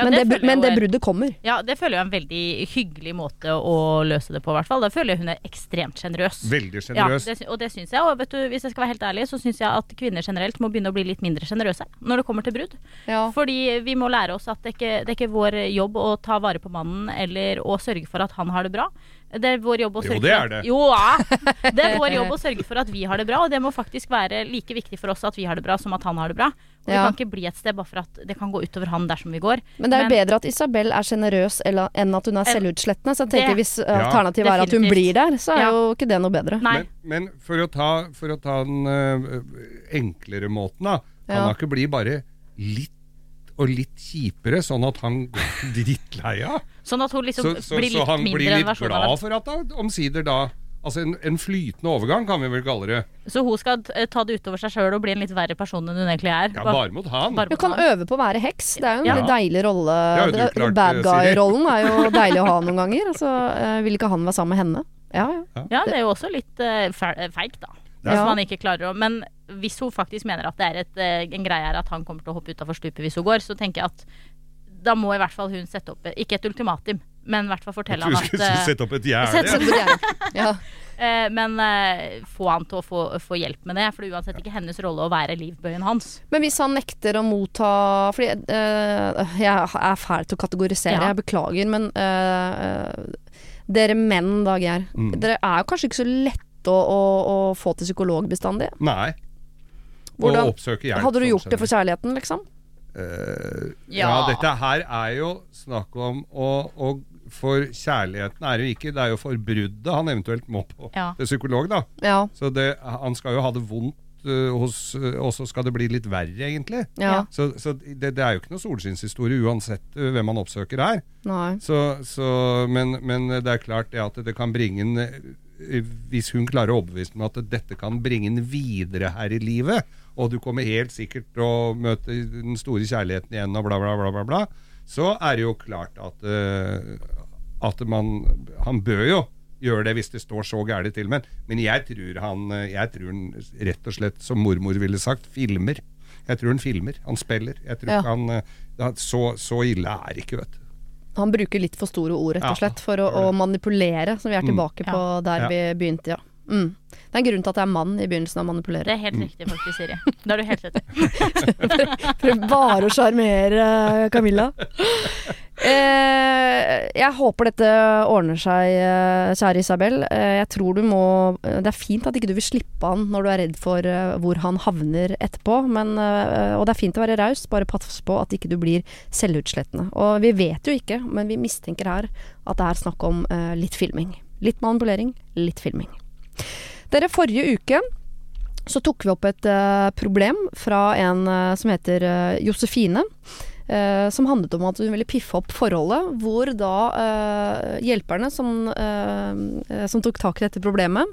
Ja, men, det, det, men det bruddet kommer. Ja, det føler jeg er en veldig hyggelig måte å løse det på, i hvert fall. Da føler jeg hun er ekstremt sjenerøs. Veldig Ja, sjenerøs. Ja, og det syns jeg. Og vet du, hvis jeg skal være helt ærlig, så syns jeg at kvinner generelt må begynne å bli litt mindre sjenerøse når det kommer til brudd. Ja. Fordi vi må lære oss at det ikke det er ikke vår jobb å ta vare på mannen eller å sørge for at han har det bra. Det er vår jobb å Jo, sørge det for er at, det. Jo, ja. Det er vår jobb å sørge for at vi har det bra, og det må faktisk være like viktig for oss at vi har det bra som at han har det bra. Og Ja. Det kan ikke bli et sted bare for at det kan gå utover han dersom vi går. Men det er jo Men- bedre at Isabel er sjenerøs enn at hun er selvutslettende. Så jeg tenker Det- hvis alternativet er at hun blir der, så er Ja. jo ikke det noe bedre. Men, men for, å ta, for å ta den øh, enklere måten, da. Kan Ja. han ikke bli bare litt og litt kjipere, sånn at han går drittlei av? Sånn at hun liksom Så, så, blir så litt han mindre blir en litt av glad for at han omsider da Altså en, en flytende overgang, kan vi vel kalle det. Så hun skal eh, ta det utover seg sjøl og bli en litt verre person enn hun egentlig er. Ja, Bare- mot han. bare Hun kan øve på å være heks. Det er jo en Ja. deilig rolle. Det klart, Bad eh, guy-rollen er jo deilig å ha noen ganger. Altså, vil ikke han være sammen med henne. Ja, ja. Ja, det er jo også litt uh, feigt, da. Ja. Hvis man ikke klarer å Men hvis hun faktisk mener at det er et, eh, en greie her at han kommer til å hoppe utafor stupet hvis hun går, så tenker jeg at da må i hvert fall hun sette opp Ikke et ultimatum, men i hvert fall fortelle han at eh, sette opp et gjerde. ja. eh, Men uh, få han til å få, få hjelp med det, for det er uansett ikke hennes rolle å være livbøyen hans. Men hvis han nekter å motta Fordi uh, jeg er fæl til å kategorisere, Ja. jeg beklager, men uh, dere menn da, Geir. Mm. Dere er jo kanskje ikke så lette å, å, å få til psykolog bestandig. Nei. Hvordan- og hjelp. Hadde du sånn gjort det for kjærligheten, liksom? Uh, ja. Ja. dette her er jo snakk om å, å For kjærligheten er jo ikke, det er jo for bruddet han eventuelt må på Ja. til psykolog, da. Ja. Så det, han skal jo ha det vondt, eh, hos, og så skal det bli litt verre, egentlig. ja. Så, så det, det er jo ikke noe solskinnshistorie uansett eh, hvem man oppsøker her. Så, så, men, men det er klart det at det kan bringe en eh, Hvis hun klarer å overbevise meg at dette kan bringe en videre her i livet, og du kommer helt sikkert til å møte den store kjærligheten igjen og bla, bla, bla, bla, bla så er det jo klart at, eh, at man Han bør jo gjøre det hvis det står så gærent til. Men, men jeg tror han Jeg tror han rett og slett, som mormor ville sagt, filmer. Jeg tror han filmer. Han spiller. Jeg tror Ja. han eh, så, så ille er det ikke, vet du. Han bruker litt for store ord, rett og slett, for å, å manipulere, så vi er Mm. tilbake på der vi begynte, ja. Mm. Det er en grunn til at det er mann i begynnelsen av manipulere. Det er helt riktig, faktisk, Siri. Det har du helt rett. Prøv bare å sjarmere Camilla. Eh, jeg håper dette ordner seg, eh, kjære Isabel. Eh, jeg tror du må eh, Det er fint at ikke du vil slippe han når du er redd for eh, hvor han havner etterpå. Men, eh, og det er fint å være raus, bare pass på at ikke du blir selvutslettende. Og vi vet jo ikke, men vi mistenker her at det er snakk om eh, litt filming. Litt manipulering, litt filming. Dere, forrige uke så tok vi opp et uh, problem fra en uh, som heter uh, Josefine. som handlet om at hun ville piffe opp forholdet, hvor da hjelperne som, som tok tak i dette problemet,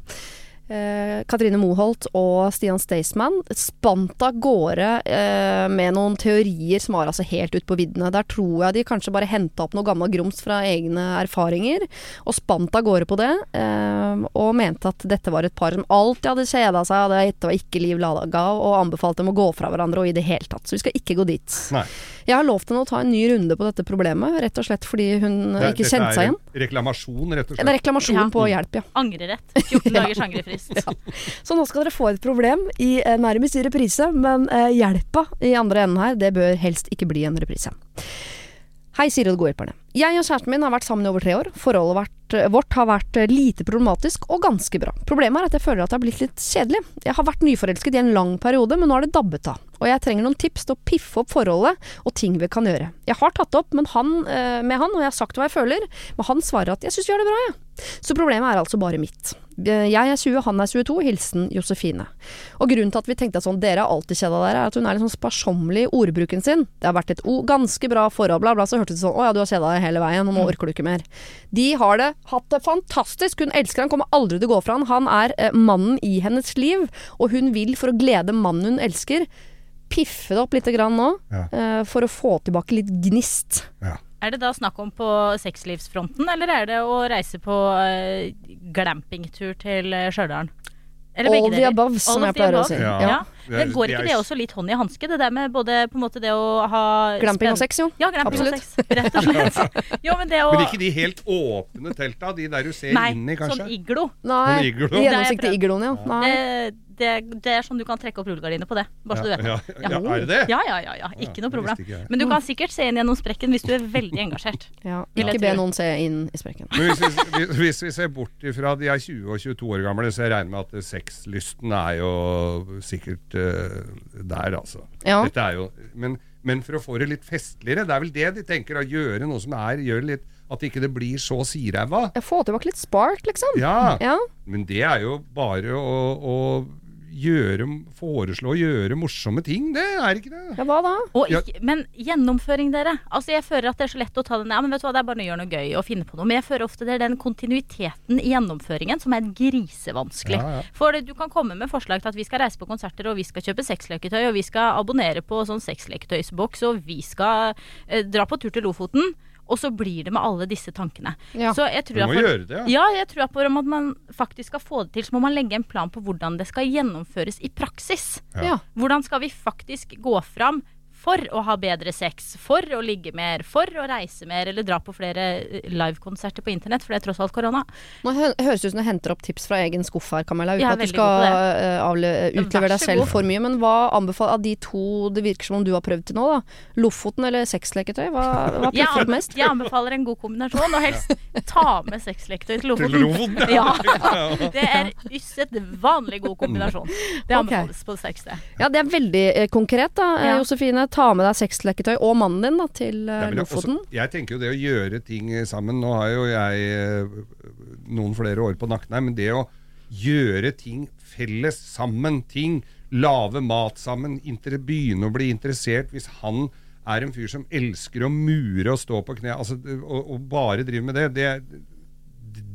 eh, Katrine Moholt og Stian Staysman, spant av gårde eh, med noen teorier som var altså helt ute på viddene. Der tror jeg de kanskje bare henta opp noe gammel grums fra egne erfaringer, og spant av gårde på det, eh, og mente at dette var et par som alltid hadde kjeda seg, og dette var ikke liv laga, og anbefalte dem å gå fra hverandre og i det hele tatt. Så vi skal ikke gå dit. Nei. Jeg har lovt henne å ta en ny runde på dette problemet, rett og slett fordi hun Det- ikke kjente seg igjen. er Reklamasjon, rett og En slett. reklamasjon Ja. på hjelp, ja. Angrerett. 14 dagers angrefrist. Så nå skal dere få et problem i eh, nærmest i reprise, men eh, hjelpa i andre enden her, det bør helst ikke bli en reprise. Hei, Siri og de gode hjelperne. Jeg og kjæresten min har vært sammen i over tre år. Forholdet, vært, vært, vårt har vært eh, lite problematisk og ganske bra. Problemet er at jeg føler at det har blitt litt kjedelig. Jeg har vært nyforelsket i en lang periode, men nå har det dabbet av. Og jeg trenger noen tips til å piffe opp forholdet og ting vi kan gjøre. Jeg har tatt det opp han, eh, med han, og jeg har sagt hva jeg føler, men han svarer at 'jeg syns vi gjør det bra', jeg. Så problemet er altså bare mitt. Jeg er 20, han er 22. Hilsen Josefine. Og grunnen til at vi tenkte at sånn, dere har alltid kjeda dere, er at hun er litt sånn sparsommelig i ordbruken sin. Det har vært et ganske bra forhold, bla, bla, så hørtes det sånn 'Å ja, du har kjeda deg hele veien, og nå orker du ikke mer'. De har det hatt det fantastisk. Hun elsker han, kommer aldri til å gå fra han. Han er eh, mannen i hennes liv, og hun vil, for å glede mannen hun elsker, piffe det opp litt grann nå, Ja. eh, for å få tilbake litt gnist. Ja. Er det da snakk om på sexlivsfronten, eller er det å reise på eh, glampingtur til eh, Stjørdal? All the above, som jeg pleier å si. Ja. Er- Men går det ikke er- det også litt hånd i hanske, det der med både på en måte det å ha Glamping og sex, jo. Ja, glamping Absolutt. og sex, rett og slett. Jo, men det å Men ikke de helt åpne telta, de der du ser Nei, inni, kanskje? sånn iglo. Nei, Sånn iglo. de gjennomsiktige igloene, ja. Nei. Det, det, det er sånn du kan trekke opp rullegardiner på det. Bare så du vet det. ja, ja, er det det? Ja, ja, ja, ja. Ikke noe problem. Men du kan sikkert se inn gjennom sprekken hvis du er veldig engasjert. Ikke be noen se inn i sprekken. Men hvis vi, hvis- vi ser bort ifra de er 20 og 22 år gamle, så jeg regner med at sexlysten er jo sikkert eh, der, altså. Ja. Er jo, men, men for å få det litt festligere, det er vel det de tenker, å gjøre noe som er gjør litt At ikke det blir så siræva. Få tilbake litt spark, liksom. Ja, Ja. men det er jo bare å, å gjøre Foreslå å gjøre morsomme ting, det er ikke det. ja, hva da? Og ikke, men gjennomføring, dere. Altså Jeg føler at det er så lett å ta den Ja, men vet du hva, det er bare å gjøre noe gøy og finne på noe. Men jeg føler ofte det er den kontinuiteten i gjennomføringen som er grisevanskelig. Ja, ja. For du kan komme med forslag til at vi skal reise på konserter, og vi skal kjøpe sexleketøy, og vi skal abonnere på sånn sexleketøysboks, og vi skal eh, dra på tur til Lofoten. Og så blir det med alle disse tankene. Ja. Så jeg tror Du at må for- gjøre det, ja. Ja, jeg tror at om at man faktisk skal få det til, så må man legge en plan på hvordan det skal gjennomføres i praksis. Ja. Ja. Hvordan skal vi faktisk gå fram for å ha bedre sex, for å ligge mer, for å reise mer, eller dra på flere eh, livekonserter på internett, for det er tross alt korona. Nå hø høres det ut som du henter opp tips fra egen skuff her, Kamilla, uten at du skal eh, avle Men utlevere deg selv god. for mye. Men hva anbefaler av de to det virker som om du har prøvd til nå, da? Lofoten eller sexleketøy? Hva, hva Jeg, du mest? jeg anbefaler en god kombinasjon, og helst ta med sexleketøy til Til Lofoten. Lofoten, Ja, det er usedvanlig god kombinasjon. Det anbefales anbefales på det sterkeste. Ja, det er veldig eh, konkret, da. Eh, Ja. Josefine, ta med deg sexleketøy og mannen din da, til eh, Ja, er Lofoten. Også, jeg tenker jo det å gjøre ting sammen Nå har jo jeg eh, noen flere år på nakken her, men det å gjøre ting felles sammen, ting, lage mat sammen, inter, begynne å bli interessert hvis han er en fyr som elsker å mure og stå på kne, altså, og, og bare drive med det, det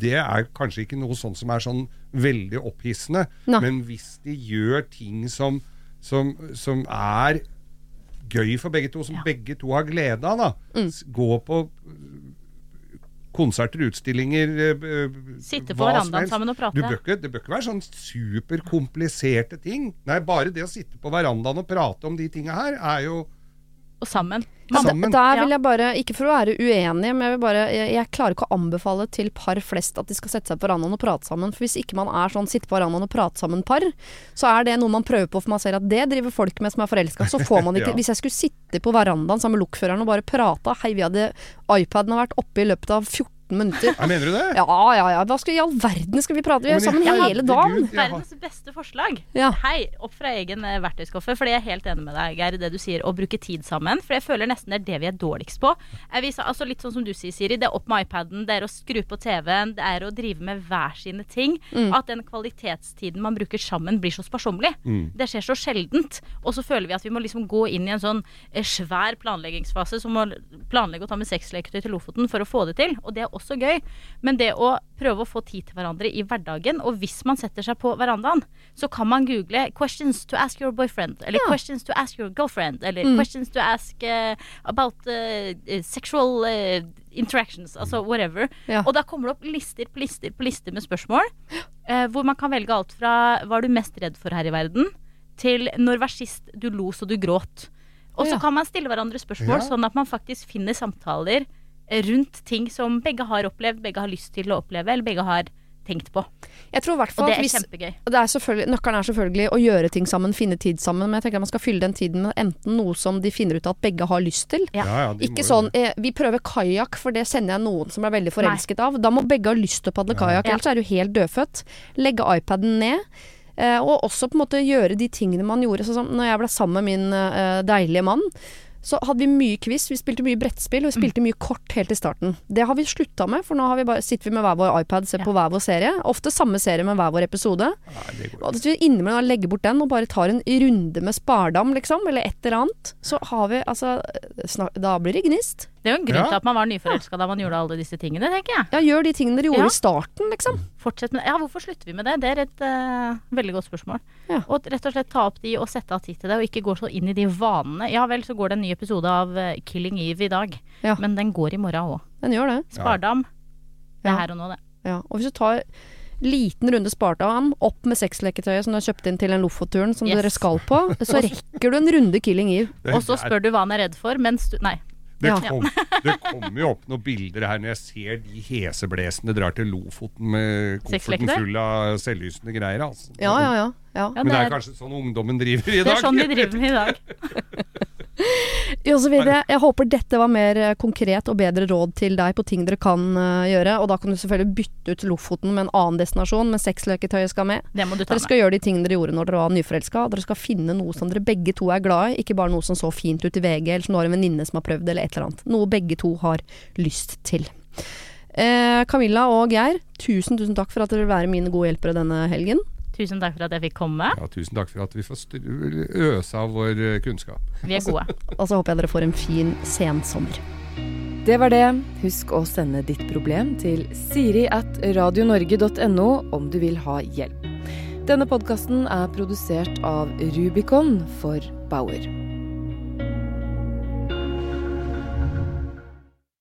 det er kanskje ikke noe sånt som er sånn veldig opphissende, Nei. men hvis de gjør ting som, som, som er gøy for begge to, som Ja. begge to har glede av. da. Mm. Gå på øh, konserter, utstillinger øh, øh, Sitte på verandaen sammen og prate. Du bør ikke, det bør ikke være sånn superkompliserte ting. Nei, bare det å sitte på verandaen og prate om de tinga her, er jo Og sammen. Sammen. Da, Der vil jeg bare, ikke for å være uenig, men jeg, vil bare, jeg, jeg klarer ikke å anbefale til par flest at de skal sette seg på verandaen og prate sammen. For hvis ikke man er sånn sitte på verandaen og prate sammen-par, så er det noe man prøver på for man ser at det driver folk med som er forelska. Så får man ikke Ja. Hvis jeg skulle sitte på verandaen sammen med lokføreren og bare prata Hei, vi hadde iPaden har vært oppe i løpet av 14 minutter. Ja, Mener du det? Ja, ja, ja. Hva skal i all verden skal vi prate? Vi er Men sammen hele dagen. Gud, har- Verdens beste forslag. Ja. Hei, opp fra egen eh, verktøyskuffe. For jeg er helt enig med deg, Geir, i det du sier, å bruke tid sammen. For jeg føler nesten det er det vi er dårligst på. Jeg viser, altså Litt sånn som du sier, Siri. Det er opp med iPaden, det er å skru på TV-en, det er å drive med hver sine ting. Mm. At den kvalitetstiden man bruker sammen, blir så sparsommelig. Mm. Det skjer så sjeldent. Og så føler vi at vi må liksom gå inn i en sånn eh, svær planleggingsfase som å planlegge å ta med sexleketøy til Lofoten for å få det til. Og det er også gøy. Men det å prøve å få tid til hverandre i hverdagen, og hvis man setter seg på verandaen, så kan man google 'questions to ask your boyfriend', eller Ja. 'questions to ask your girlfriend', eller Mm. 'questions to ask uh, about eh, sexual uh, interactions', altså whatever. Ja. Og da kommer det opp lister på lister på lister med spørsmål, eh, hvor man kan velge alt fra 'hva er du mest redd for her i verden', til 'når var sist du lo så du gråt'. Og så Ja. kan man stille hverandre spørsmål, Ja. sånn at man faktisk finner samtaler rundt ting som begge har opplevd, begge har lyst til å oppleve, eller begge har tenkt på. Jeg tror hvert fall Og det er hvis kjempegøy. det er Nøkkelen er selvfølgelig å gjøre ting sammen, finne tid sammen. Men jeg tenker at man skal fylle den tiden med enten noe som de finner ut at begge har lyst til. Ja. Ja, ja, Ikke sånn eh, Vi prøver kajakk, for det kjenner jeg noen som er veldig forelsket av. Da må begge ha lyst til å padle kajakk, ellers er du helt dødfødt. Legge iPaden ned. Eh, og også på en måte gjøre de tingene man gjorde. Sånn som når jeg ble sammen med min eh, deilige mann, så hadde vi mye quiz, vi spilte mye brettspill, og vi spilte mye kort helt i starten. Det har vi slutta med, for nå har vi bare, sitter vi med hver vår iPad, ser Ja. på hver vår serie. Ofte samme serie med hver vår episode. Nei, Og hvis vi innimellom legger bort den og bare tar en runde med spardam, liksom, eller et eller annet, så har vi altså Da blir det gnist. Det er jo en grunn Ja. til at man var nyforelska da man gjorde alle disse tingene, tenker jeg. Ja, gjør de tingene dere gjorde Ja. i starten, liksom. Fortsett med Ja, hvorfor slutter vi med det? Det er et uh, veldig godt spørsmål. Ja. Og rett og slett ta opp de og sette av tid til det, og ikke gå så inn i de vanene. Ja vel, så går det en ny episode av eh, Killing Eve i dag, Ja. men den går i morgen òg. Den gjør det. Spardam. Det er her og nå, det. Ja. Og hvis du tar liten runde spardam, opp med sexleketøyet som du har kjøpt inn til en Lofotturen som Yes. dere skal på, så rekker du en runde Killing Eve. Og så spør du hva han er redd for, mens du Nei. Det, Ja. kom, det kommer jo opp noen bilder her når jeg ser de heseblesende drar til Lofoten med kofferten full av selvlysende greier. Altså. Ja, ja, ja. Ja. Men det er kanskje sånn ungdommen driver i dag? det er sånn vi driver med i dag. Jo, så videre. Jeg håper dette var mer eh, konkret og bedre råd til deg på ting dere kan eh, gjøre. Og da kan du selvfølgelig bytte ut Lofoten med en annen destinasjon, men sexleketøyet skal med. Det må du ta Dere med. skal gjøre de tingene dere gjorde når dere var nyforelska. Dere skal finne noe som dere begge to er glad i, ikke bare noe som så fint ut i VG, eller som du har en venninne som har prøvd, eller et eller annet. Noe begge to har lyst til. Eh, Camilla og Geir, tusen tusen takk for at dere vil være mine gode hjelpere denne helgen. Tusen takk for at jeg fikk komme. Ja, tusen takk for at vi får øse av vår eh, kunnskap. Vi er gode. Og så håper jeg dere får en fin sensommer. Det var det. Husk å sende ditt problem til siri at radionorge.no om du vil ha hjelp. Denne podkasten er produsert av Rubicon for Bauer.